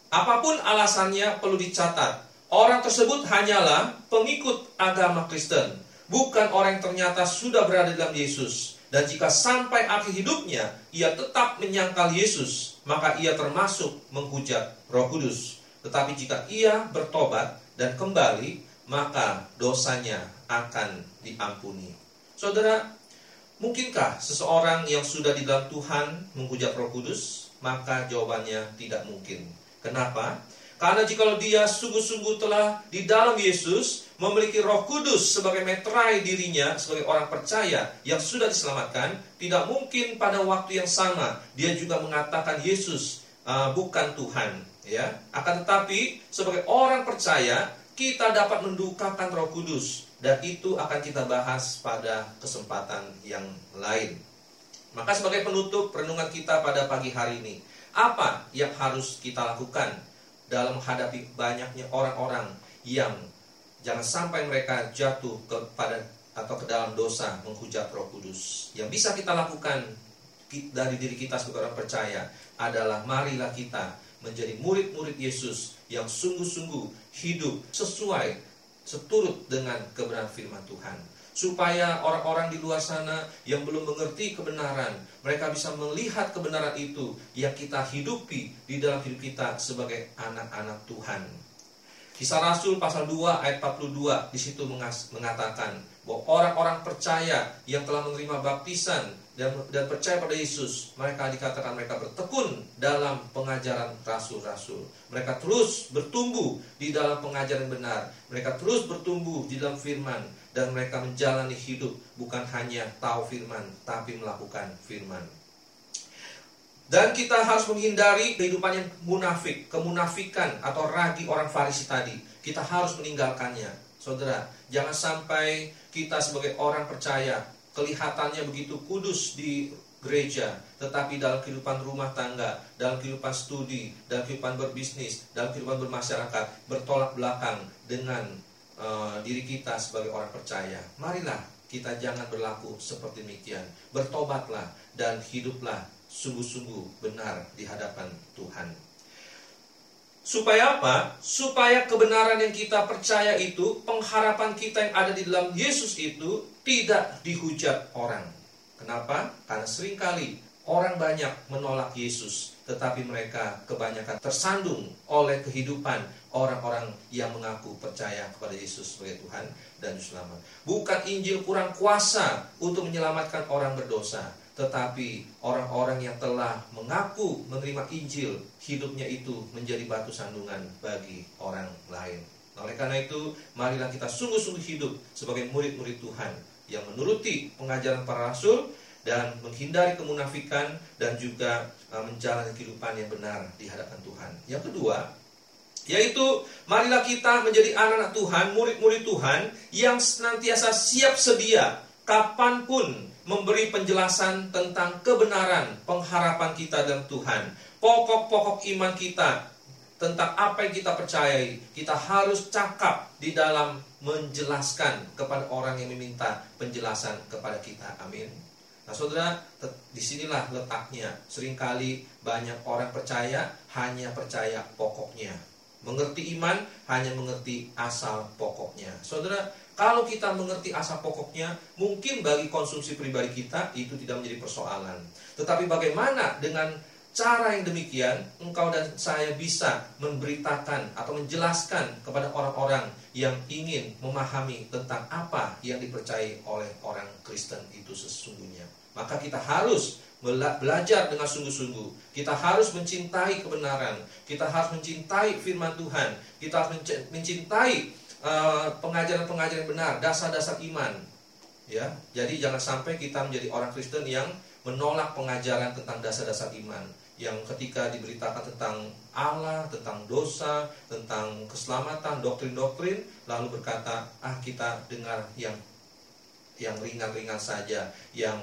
Speaker 2: Apa pun alasannya perlu dicatat. Orang tersebut hanyalah pengikut agama Kristen, bukan orang yang ternyata sudah berada dalam Yesus. Dan jika sampai akhir hidupnya ia tetap menyangkal Yesus, maka ia termasuk menghujat Roh Kudus. Tetapi jika ia bertobat dan kembali, maka dosanya akan diampuni. Saudara, mungkinkah seseorang yang sudah di dalam Tuhan menghujat Roh Kudus? Maka jawabannya tidak mungkin. Kenapa? Karena jikalau dia sungguh-sungguh telah di dalam Yesus memiliki Roh Kudus sebagai meterai dirinya sebagai orang percaya yang sudah diselamatkan, tidak mungkin pada waktu yang sama dia juga mengatakan Yesus uh, bukan Tuhan, ya. Akan tetapi sebagai orang percaya kita dapat mendukakan Roh Kudus dan itu akan kita bahas pada kesempatan yang lain. Maka sebagai penutup renungan kita pada pagi hari ini, apa yang harus kita lakukan dalam menghadapi banyaknya orang-orang yang jangan sampai mereka jatuh kepada atau ke dalam dosa menghujat Roh Kudus. Yang bisa kita lakukan dari diri kita sebagai orang percaya adalah marilah kita menjadi murid-murid Yesus yang sungguh-sungguh hidup sesuai seturut dengan kebenaran firman Tuhan supaya orang-orang di luar sana yang belum mengerti kebenaran, mereka bisa melihat kebenaran itu yang kita hidupi di dalam hidup kita sebagai anak-anak Tuhan. Kisah Rasul pasal 2 ayat 42 di situ mengatakan bahwa orang-orang percaya yang telah menerima baptisan dan, dan percaya pada Yesus, mereka dikatakan mereka bertekun dalam pengajaran rasul-rasul. Mereka terus bertumbuh di dalam pengajaran benar. Mereka terus bertumbuh di dalam firman dan mereka menjalani hidup bukan hanya tahu firman tapi melakukan firman. Dan kita harus menghindari kehidupan yang munafik, kemunafikan atau ragi orang Farisi tadi. Kita harus meninggalkannya. Saudara, jangan sampai kita sebagai orang percaya kelihatannya begitu kudus di gereja, tetapi dalam kehidupan rumah tangga, dalam kehidupan studi, dalam kehidupan berbisnis, dalam kehidupan bermasyarakat, bertolak belakang dengan uh, diri kita sebagai orang percaya. Marilah kita jangan berlaku seperti demikian. Bertobatlah dan hiduplah sungguh-sungguh benar di hadapan Tuhan. Supaya apa? Supaya kebenaran yang kita percaya itu, pengharapan kita yang ada di dalam Yesus itu tidak dihujat orang. Kenapa? Karena sering kali orang banyak menolak Yesus, tetapi mereka kebanyakan tersandung oleh kehidupan orang-orang yang mengaku percaya kepada Yesus sebagai Tuhan dan Selamat. Bukan Injil kurang kuasa untuk menyelamatkan orang berdosa, tetapi orang-orang yang telah mengaku menerima Injil, hidupnya itu menjadi batu sandungan bagi orang lain. Nah, oleh karena itu, marilah kita sungguh-sungguh hidup sebagai murid-murid Tuhan yang menuruti pengajaran para rasul dan menghindari kemunafikan dan juga uh, menjalani kehidupan yang benar di hadapan Tuhan. Yang kedua, yaitu marilah kita menjadi anak-anak Tuhan, murid-murid Tuhan yang senantiasa siap sedia kapan pun memberi penjelasan tentang kebenaran pengharapan kita dalam Tuhan. Pokok-pokok iman kita tentang apa yang kita percayai, kita harus cakap di dalam menjelaskan kepada orang yang meminta penjelasan kepada kita. Amin. Nah, saudara, di sinilah letaknya. Seringkali banyak orang percaya hanya percaya pokoknya. Mengerti iman hanya mengerti asal pokoknya. Saudara, kalau kita mengerti asal pokoknya, mungkin bagi konsumsi pribadi kita itu tidak menjadi persoalan. Tetapi bagaimana dengan cara yang demikian, engkau dan saya bisa memberitakan atau menjelaskan kepada orang-orang yang ingin memahami tentang apa yang dipercayai oleh orang Kristen itu sesungguhnya. Maka kita harus belajar dengan sungguh-sungguh. Kita harus mencintai kebenaran. Kita harus mencintai firman Tuhan. Kita harus mencintai Eh, pengajaran-pengajaran benar, dasar-dasar iman. Ya, jadi jangan sampai kita menjadi orang Kristen yang menolak pengajaran tentang dasar-dasar iman yang ketika diberitakan tentang Allah, tentang dosa, tentang keselamatan, doktrin-doktrin, lalu berkata, ah kita dengar yang yang ringan-ringan saja, yang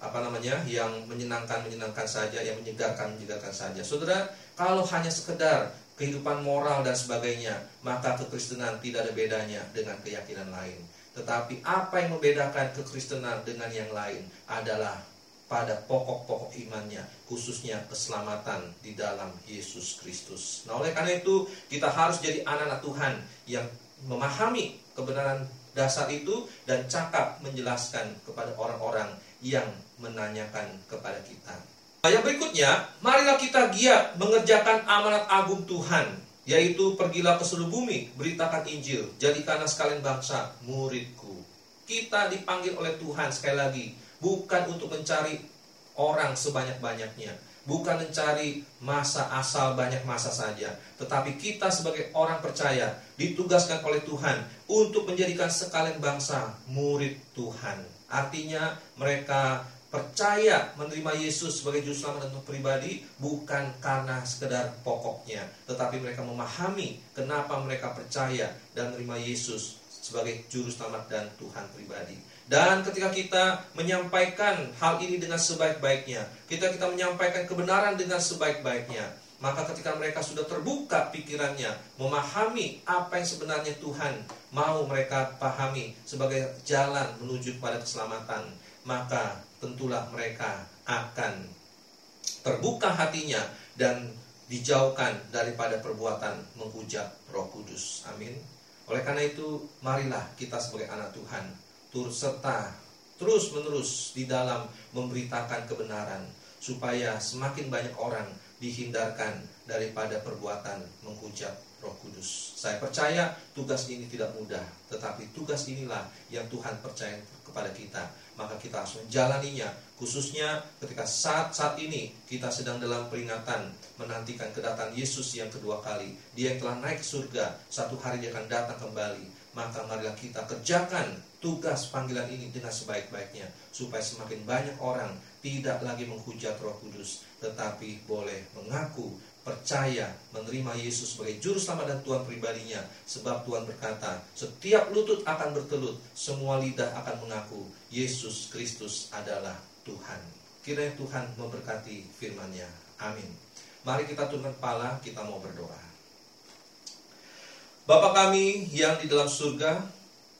Speaker 2: apa namanya, yang menyenangkan menyenangkan saja, yang menyegarkan menyegarkan saja. Saudara, kalau hanya sekedar kehidupan moral dan sebagainya, maka kekristenan tidak ada bedanya dengan keyakinan lain. Tetapi apa yang membedakan kekristenan dengan yang lain adalah pada pokok-pokok imannya, khususnya keselamatan di dalam Yesus Kristus. Nah, oleh karena itu, kita harus jadi anak-anak Tuhan yang memahami kebenaran dasar itu dan cakap menjelaskan kepada orang-orang yang menanyakan kepada kita. Nah, yang berikutnya, marilah kita giat mengerjakan amanat agung Tuhan, yaitu pergilah ke seluruh bumi, beritakan Injil, jadikanlah sekalian bangsa muridku. Kita dipanggil oleh Tuhan sekali lagi, bukan untuk mencari orang sebanyak-banyaknya, bukan mencari masa asal banyak masa saja, tetapi kita sebagai orang percaya ditugaskan oleh Tuhan untuk menjadikan sekalian bangsa murid Tuhan. Artinya mereka percaya menerima Yesus sebagai juru selamat dan pribadi bukan karena sekedar pokoknya, tetapi mereka memahami kenapa mereka percaya dan menerima Yesus sebagai juru selamat dan Tuhan pribadi. Dan ketika kita menyampaikan hal ini dengan sebaik-baiknya, kita kita menyampaikan kebenaran dengan sebaik-baiknya, maka ketika mereka sudah terbuka pikirannya, memahami apa yang sebenarnya Tuhan mau mereka pahami sebagai jalan menuju kepada keselamatan, maka tentulah mereka akan terbuka hatinya dan dijauhkan daripada perbuatan menghujat Roh Kudus. Amin. Oleh karena itu, marilah kita sebagai anak Tuhan turut serta terus-menerus di dalam memberitakan kebenaran supaya semakin banyak orang dihindarkan daripada perbuatan menghujat Roh Kudus. Saya percaya tugas ini tidak mudah, tetapi tugas inilah yang Tuhan percaya kepada kita maka kita harus menjalaninya khususnya ketika saat saat ini kita sedang dalam peringatan menantikan kedatangan Yesus yang kedua kali. Dia yang telah naik surga satu hari dia akan datang kembali. Maka marilah kita kerjakan tugas panggilan ini dengan sebaik-baiknya supaya semakin banyak orang tidak lagi menghujat Roh Kudus tetapi boleh mengaku percaya menerima Yesus sebagai juru selamat dan Tuhan pribadinya sebab Tuhan berkata setiap lutut akan bertelut semua lidah akan mengaku Yesus Kristus adalah Tuhan. Kiranya Tuhan memberkati firman-Nya. Amin. Mari kita tundukkan kepala kita mau berdoa. Bapa kami yang di dalam surga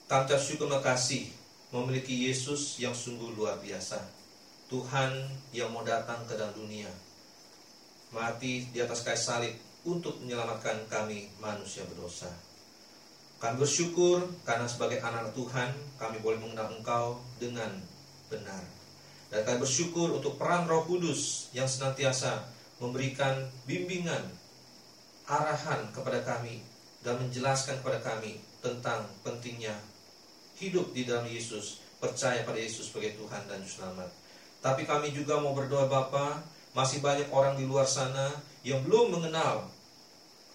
Speaker 2: kami syukur kasih memiliki Yesus yang sungguh luar biasa. Tuhan yang mau datang ke dalam dunia mati di atas kayu salib untuk menyelamatkan kami manusia berdosa. Kami bersyukur karena sebagai anak Tuhan kami boleh mengenal Engkau dengan benar. Dan kami bersyukur untuk peran Roh Kudus yang senantiasa memberikan bimbingan, arahan kepada kami dan menjelaskan kepada kami tentang pentingnya hidup di dalam Yesus, percaya pada Yesus sebagai Tuhan dan Juru. Tapi kami juga mau berdoa Bapa, masih banyak orang di luar sana yang belum mengenal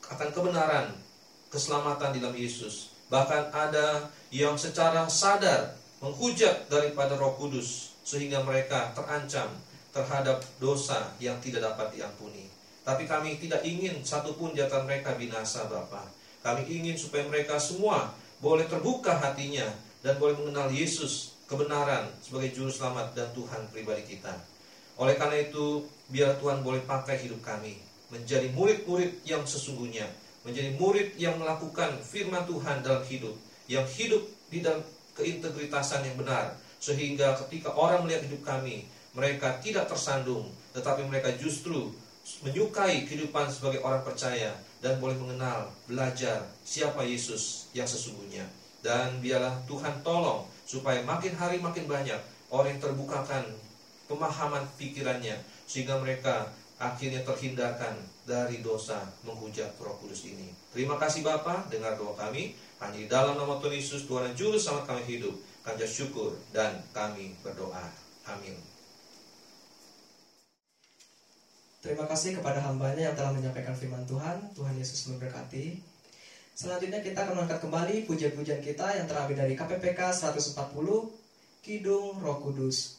Speaker 2: akan kebenaran, keselamatan di dalam Yesus. Bahkan ada yang secara sadar menghujat daripada Roh Kudus sehingga mereka terancam terhadap dosa yang tidak dapat diampuni. Tapi kami tidak ingin satupun di antara mereka binasa Bapa. Kami ingin supaya mereka semua boleh terbuka hatinya dan boleh mengenal Yesus kebenaran sebagai juru selamat dan Tuhan pribadi kita. Oleh karena itu, biar Tuhan boleh pakai hidup kami menjadi murid-murid yang sesungguhnya, menjadi murid yang melakukan firman Tuhan dalam hidup, yang hidup di dalam keintegritasan yang benar, sehingga ketika orang melihat hidup kami, mereka tidak tersandung, tetapi mereka justru menyukai kehidupan sebagai orang percaya dan boleh mengenal, belajar siapa Yesus yang sesungguhnya. Dan biarlah Tuhan tolong supaya makin hari makin banyak orang yang terbukakan pemahaman pikirannya sehingga mereka akhirnya terhindarkan dari dosa menghujat Roh Kudus ini. Terima kasih Bapa, dengar doa kami. Hanya di dalam nama Tuhan Yesus, Tuhan dan Juru Selamat kami hidup. Kami syukur dan kami berdoa. Amin.
Speaker 1: Terima kasih kepada hambanya yang telah menyampaikan firman Tuhan. Tuhan Yesus memberkati. Selanjutnya kita akan mengangkat kembali pujian-pujian kita yang terambil dari KPPK 140 Kidung Roh Kudus.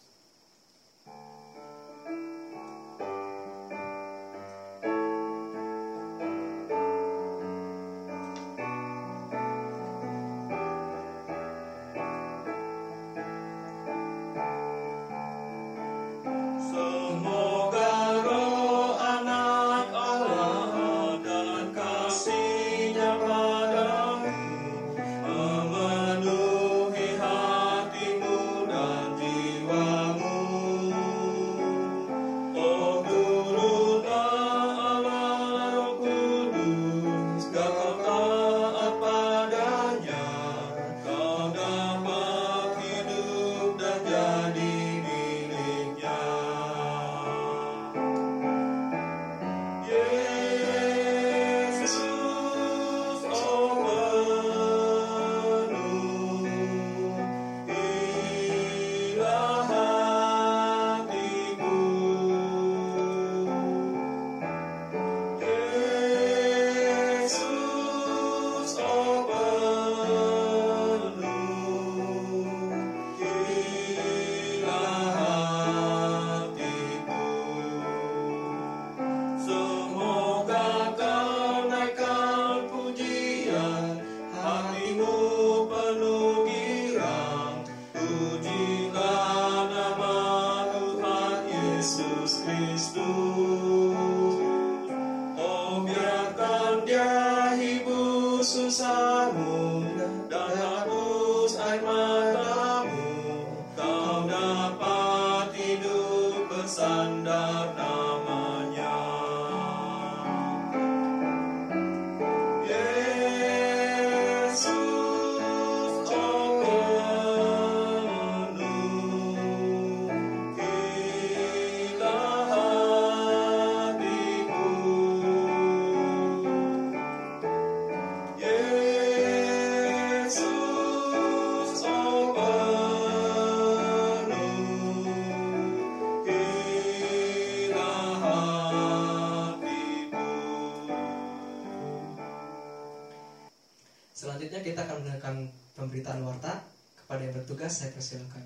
Speaker 1: Kita akan mendengarkan pemberitaan warta. Kepada yang bertugas saya persilakan.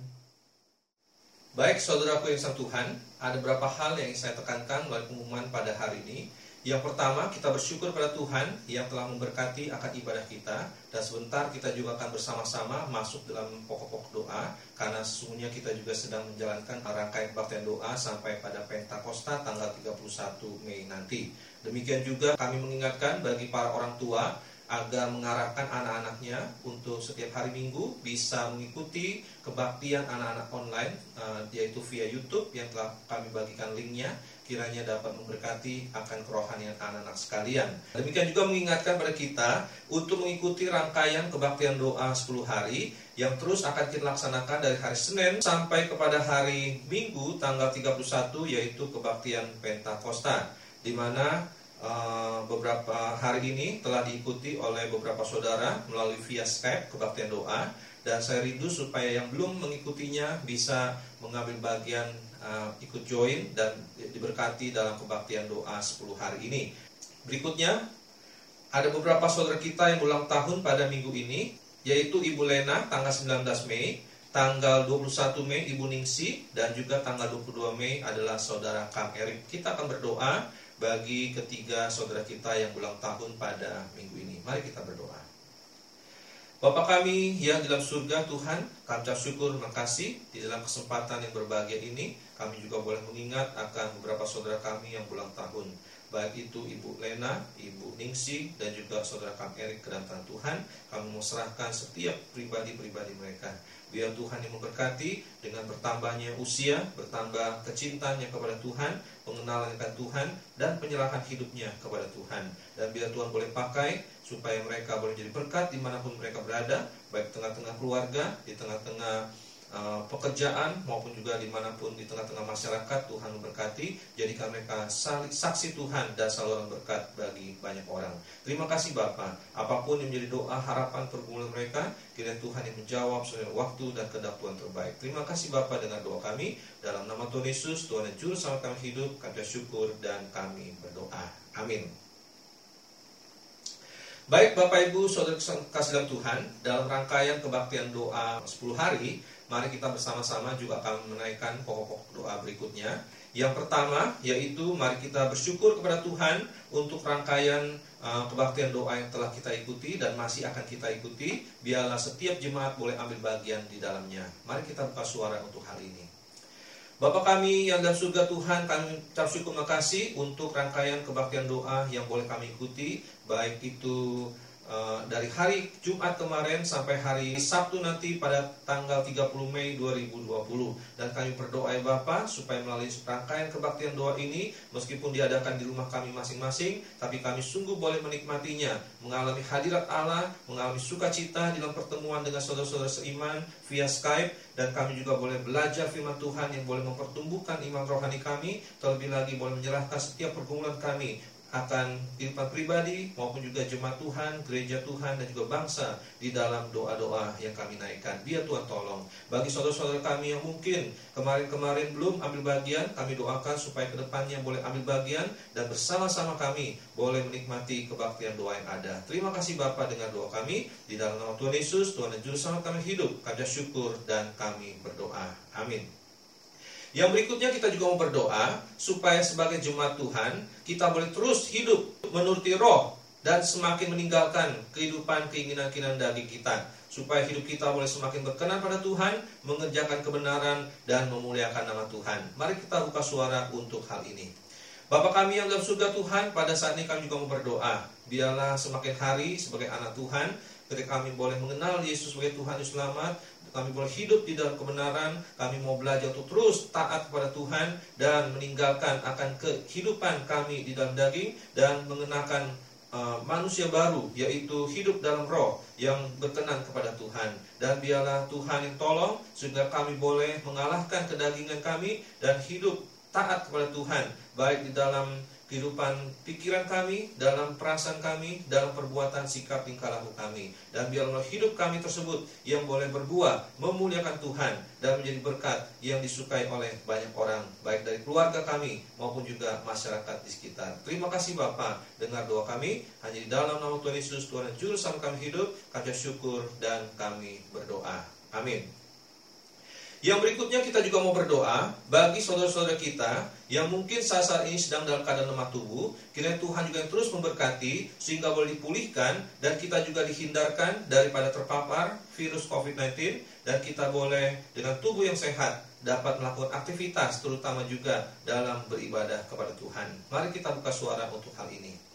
Speaker 2: Baik saudaraku yang sang Tuhan, ada beberapa hal yang saya tekankan melalui pengumuman pada hari ini. Yang pertama, kita bersyukur pada Tuhan yang telah memberkati akan ibadah kita dan sebentar kita juga akan bersama-sama masuk dalam pokok-pokok doa karena sesungguhnya kita juga sedang menjalankan rangkaian kebaktian doa sampai pada Pentakosta tanggal 31 Mei nanti. Demikian juga kami mengingatkan bagi para orang tua agar mengarahkan anak-anaknya untuk setiap hari Minggu bisa mengikuti kebaktian anak-anak online eh, yaitu via YouTube yang telah kami bagikan linknya kiranya dapat memberkati akan kerohanian anak-anak sekalian. Demikian juga mengingatkan pada kita untuk mengikuti rangkaian kebaktian doa 10 hari yang terus akan kita laksanakan dari hari Senin sampai kepada hari Minggu tanggal 31 yaitu kebaktian Pentakosta di mana Uh, beberapa hari ini telah diikuti oleh beberapa saudara melalui via Skype kebaktian doa dan saya rindu supaya yang belum mengikutinya bisa mengambil bagian uh, ikut join dan diberkati dalam kebaktian doa 10 hari ini. Berikutnya ada beberapa saudara kita yang ulang tahun pada minggu ini yaitu Ibu Lena tanggal 19 Mei, tanggal 21 Mei Ibu Ningsi dan juga tanggal 22 Mei adalah saudara Kang Erik. Kita akan berdoa bagi ketiga saudara kita yang ulang tahun pada minggu ini. Mari kita berdoa. Bapak kami yang di dalam surga Tuhan, kami ucap syukur makasih di dalam kesempatan yang berbahagia ini kami juga boleh mengingat akan beberapa saudara kami yang ulang tahun baik itu Ibu Lena, Ibu Ningsi dan juga saudara Kang Erik kedatangan Tuhan kami mau serahkan setiap pribadi-pribadi mereka biar Tuhan yang memberkati dengan bertambahnya usia, bertambah kecintaannya kepada Tuhan, pengenalan akan Tuhan dan penyerahan hidupnya kepada Tuhan. Dan biar Tuhan boleh pakai supaya mereka boleh jadi berkat di mana pun mereka berada, baik tengah-tengah keluarga, di tengah-tengah uh, pekerjaan maupun juga di mana pun di tengah-tengah masyarakat Tuhan memberkati. Jadikan mereka saksi Tuhan dan saluran berkat bagi banyak orang. Terima kasih Bapak. Apa pun yang menjadi doa harapan pergumulan mereka kiranya Tuhan yang menjawab sesuai waktu dan kehendak Tuhan terbaik. Terima kasih Bapak. Dengan doa kami. Dalam nama Tuhan Yesus Tuhan yang juru selamat kami hidup kami syukur dan kami berdoa. Amin. Baik Bapak Ibu Saudara kasih dalam Tuhan Dalam rangkaian kebaktian doa 10 hari Mari kita bersama-sama juga akan menaikkan pokok-pokok doa berikutnya. Yang pertama yaitu mari kita bersyukur kepada Tuhan Untuk rangkaian uh, kebaktian doa yang telah kita ikuti Dan masih akan kita ikuti. Biarlah setiap jemaat boleh ambil bagian di dalamnya. Mari kita buka suara untuk hal ini. Bapak kami yang dalam surga Tuhan, kami ucap syukur makasih untuk rangkaian kebaktian doa yang boleh kami ikuti, baik itu uh, dari hari Jumat kemarin sampai hari Sabtu nanti pada tanggal 30 Mei 2020. Dan kami berdoa ya Bapak supaya melalui rangkaian kebaktian doa ini, meskipun diadakan di rumah kami masing-masing, tapi kami sungguh boleh menikmatinya, mengalami hadirat Allah, mengalami sukacita dalam pertemuan dengan saudara-saudara seiman via Skype, dan kami juga boleh belajar firman Tuhan yang boleh mempertumbuhkan iman rohani kami, terlebih lagi boleh menyerahkan setiap pergumulan kami akan kehidupan pribadi maupun juga jemaat Tuhan, gereja Tuhan dan juga bangsa di dalam doa-doa yang kami naikkan. Biar Tuhan tolong. Bagi saudara-saudara kami yang mungkin kemarin-kemarin belum ambil bagian, kami doakan supaya ke depannya boleh ambil bagian dan bersama-sama kami boleh menikmati kebaktian doa yang ada. Terima kasih Bapak dengan doa kami di dalam nama Tuhan Yesus, Tuhan dan Juru Selamat kami hidup. Kami syukur dan kami berdoa. Amin. Yang berikutnya kita juga mau berdoa supaya sebagai jemaat Tuhan kita boleh terus hidup menuruti roh dan semakin meninggalkan kehidupan keinginan-keinginan daging kita supaya hidup kita boleh semakin berkenan pada Tuhan, mengerjakan kebenaran dan memuliakan nama Tuhan. Mari kita buka suara untuk hal ini. Bapak kami yang dalam surga Tuhan, pada saat ini kami juga mau berdoa. Biarlah semakin hari sebagai anak Tuhan, ketika kami boleh mengenal Yesus sebagai Tuhan yang selamat, kami boleh hidup di dalam kebenaran, kami mau belajar untuk terus taat kepada Tuhan dan meninggalkan akan kehidupan kami di dalam daging dan mengenakan uh, manusia baru yaitu hidup dalam roh yang berkenan kepada Tuhan. Dan biarlah Tuhan yang tolong sehingga kami boleh mengalahkan kedagingan kami dan hidup taat kepada Tuhan baik di dalam kehidupan pikiran kami, dalam perasaan kami, dalam perbuatan sikap tingkah laku kami. Dan biarlah hidup kami tersebut yang boleh berbuah, memuliakan Tuhan, dan menjadi berkat yang disukai oleh banyak orang, baik dari keluarga kami maupun juga masyarakat di sekitar. Terima kasih Bapak, dengar doa kami, hanya di dalam nama Tuhan Yesus, Tuhan dan Juru Selamat kami hidup, kami syukur dan kami berdoa. Amin. Yang berikutnya kita juga mau berdoa bagi saudara-saudara kita yang mungkin saat saat ini sedang dalam keadaan lemah tubuh, kiranya Tuhan juga terus memberkati sehingga boleh dipulihkan dan kita juga dihindarkan daripada terpapar virus COVID-19 dan kita boleh dengan tubuh yang sehat dapat melakukan aktivitas terutama juga dalam beribadah kepada Tuhan. Mari kita buka suara untuk hal ini.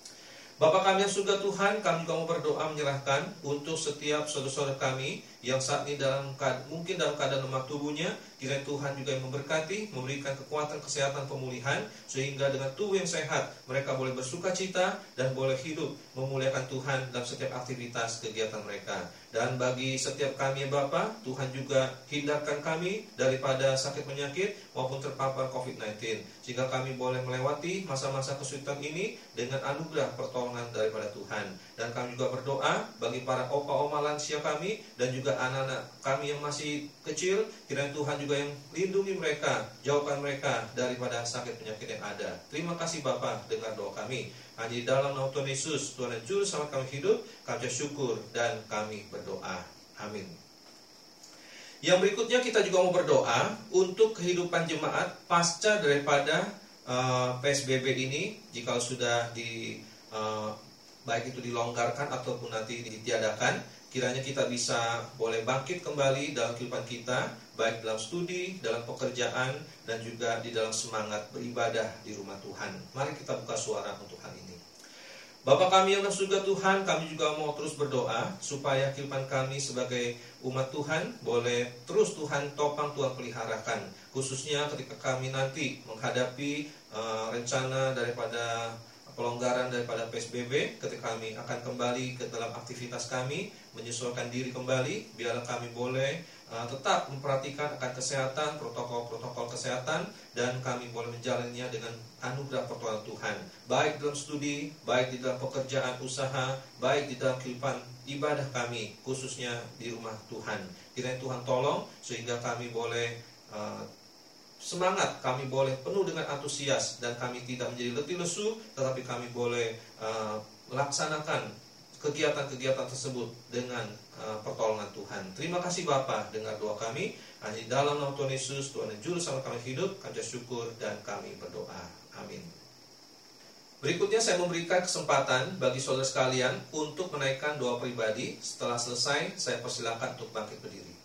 Speaker 2: Bapak kami yang surga Tuhan, kami mau berdoa menyerahkan untuk setiap saudara-saudara kami yang saat ini dalam mungkin dalam keadaan lemah tubuhnya, kiranya Tuhan juga yang memberkati, memberikan kekuatan kesehatan pemulihan sehingga dengan tubuh yang sehat mereka boleh bersuka cita dan boleh hidup memuliakan Tuhan dalam setiap aktivitas kegiatan mereka. Dan bagi setiap kami ya Bapak, Tuhan juga hindarkan kami daripada sakit penyakit maupun terpapar COVID-19 sehingga kami boleh melewati masa-masa kesulitan ini dengan anugerah pertolongan daripada Tuhan. Dan kami juga berdoa bagi para opa-oma lansia kami dan juga anak-anak kami yang masih kecil, kiranya Tuhan juga yang lindungi mereka, jauhkan mereka daripada sakit penyakit yang ada. Terima kasih Bapak dengar doa kami. Hanya di dalam nama Tuhan Yesus, Tuhan dan Juru sama kami hidup, kami syukur dan kami berdoa. Amin. Yang berikutnya kita juga mau berdoa untuk kehidupan jemaat pasca daripada eh, PSBB ini, jika sudah di eh, baik itu dilonggarkan ataupun nanti ditiadakan, kiranya kita bisa boleh bangkit kembali dalam kehidupan kita, baik dalam studi, dalam pekerjaan, dan juga di dalam semangat beribadah di rumah Tuhan. Mari kita buka suara untuk hal ini. Bapak kami yang surga Tuhan, kami juga mau terus berdoa supaya kehidupan kami sebagai umat Tuhan boleh terus Tuhan topang Tuhan peliharakan. Khususnya ketika kami nanti menghadapi eh, rencana daripada pelonggaran daripada PSBB, ketika kami akan kembali ke dalam aktivitas kami, menyesuaikan diri kembali, biarlah kami boleh uh, tetap memperhatikan akan kesehatan, protokol-protokol kesehatan, dan kami boleh menjalannya dengan anugerah pertolongan Tuhan. Baik dalam studi, baik di dalam pekerjaan usaha, baik di dalam kehidupan ibadah kami, khususnya di rumah Tuhan. Kiranya Tuhan tolong, sehingga kami boleh uh, semangat kami boleh penuh dengan antusias dan kami tidak menjadi letih lesu tetapi kami boleh uh, melaksanakan kegiatan-kegiatan tersebut dengan uh, pertolongan Tuhan. Terima kasih Bapa dengar doa kami. Hanya dalam nama Tuhan Yesus, Tuhan dan Juru sama kami hidup, kami syukur dan kami berdoa. Amin. Berikutnya saya memberikan kesempatan bagi saudara sekalian untuk menaikkan doa pribadi. Setelah selesai, saya persilakan untuk bangkit berdiri.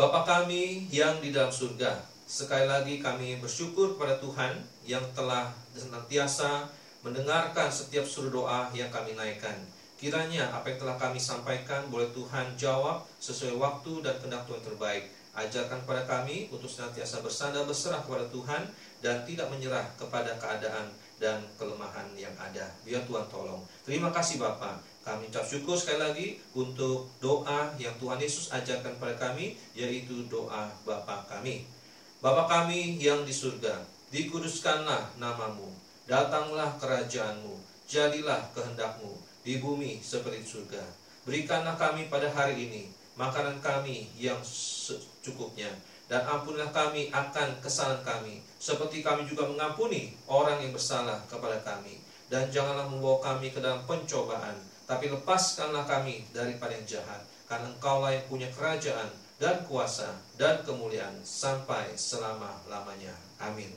Speaker 2: Bapa kami yang di dalam surga, sekali lagi kami bersyukur kepada Tuhan yang telah senantiasa mendengarkan setiap suruh doa yang kami naikkan. Kiranya apa yang telah kami sampaikan boleh Tuhan jawab sesuai waktu dan kehendak Tuhan terbaik. Ajarkan kepada kami untuk senantiasa bersandar berserah kepada Tuhan dan tidak menyerah kepada keadaan dan kelemahan yang ada. Biar Tuhan tolong. Terima kasih Bapak. Kami ucap syukur sekali lagi untuk doa yang Tuhan Yesus ajarkan pada kami, yaitu doa Bapa kami. Bapa kami yang di surga, dikuduskanlah namamu, datanglah kerajaanmu, jadilah kehendakmu di bumi seperti surga. Berikanlah kami pada hari ini makanan kami yang secukupnya, dan ampunilah kami akan kesalahan kami, seperti kami juga mengampuni orang yang bersalah kepada kami. Dan janganlah membawa kami ke dalam pencobaan, tapi lepaskanlah kami daripada yang jahat, karena Engkaulah yang punya kerajaan dan kuasa dan kemuliaan sampai selama-lamanya. Amin.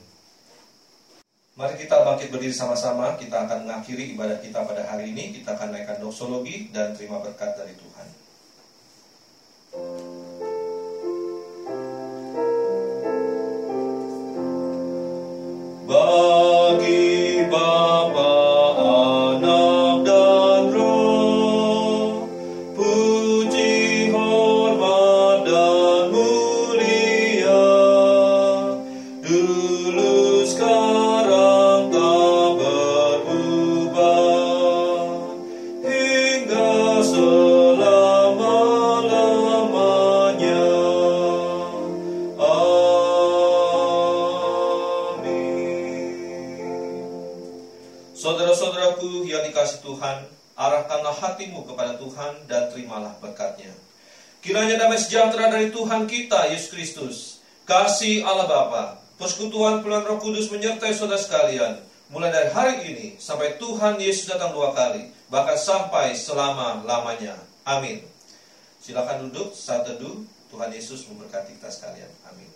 Speaker 2: Mari kita bangkit berdiri sama-sama. Kita akan mengakhiri ibadah kita pada hari ini. Kita akan naikkan doksologi dan terima berkat dari Tuhan.
Speaker 3: Bagi
Speaker 2: Tuhan dan terimalah berkatnya. Kiranya damai sejahtera dari Tuhan kita, Yesus Kristus, kasih Allah Bapa, persekutuan pelayan roh kudus menyertai saudara sekalian, mulai dari hari ini sampai Tuhan Yesus datang dua kali, bahkan sampai selama-lamanya. Amin. Silakan duduk saat teduh. Tuhan Yesus memberkati kita sekalian. Amin.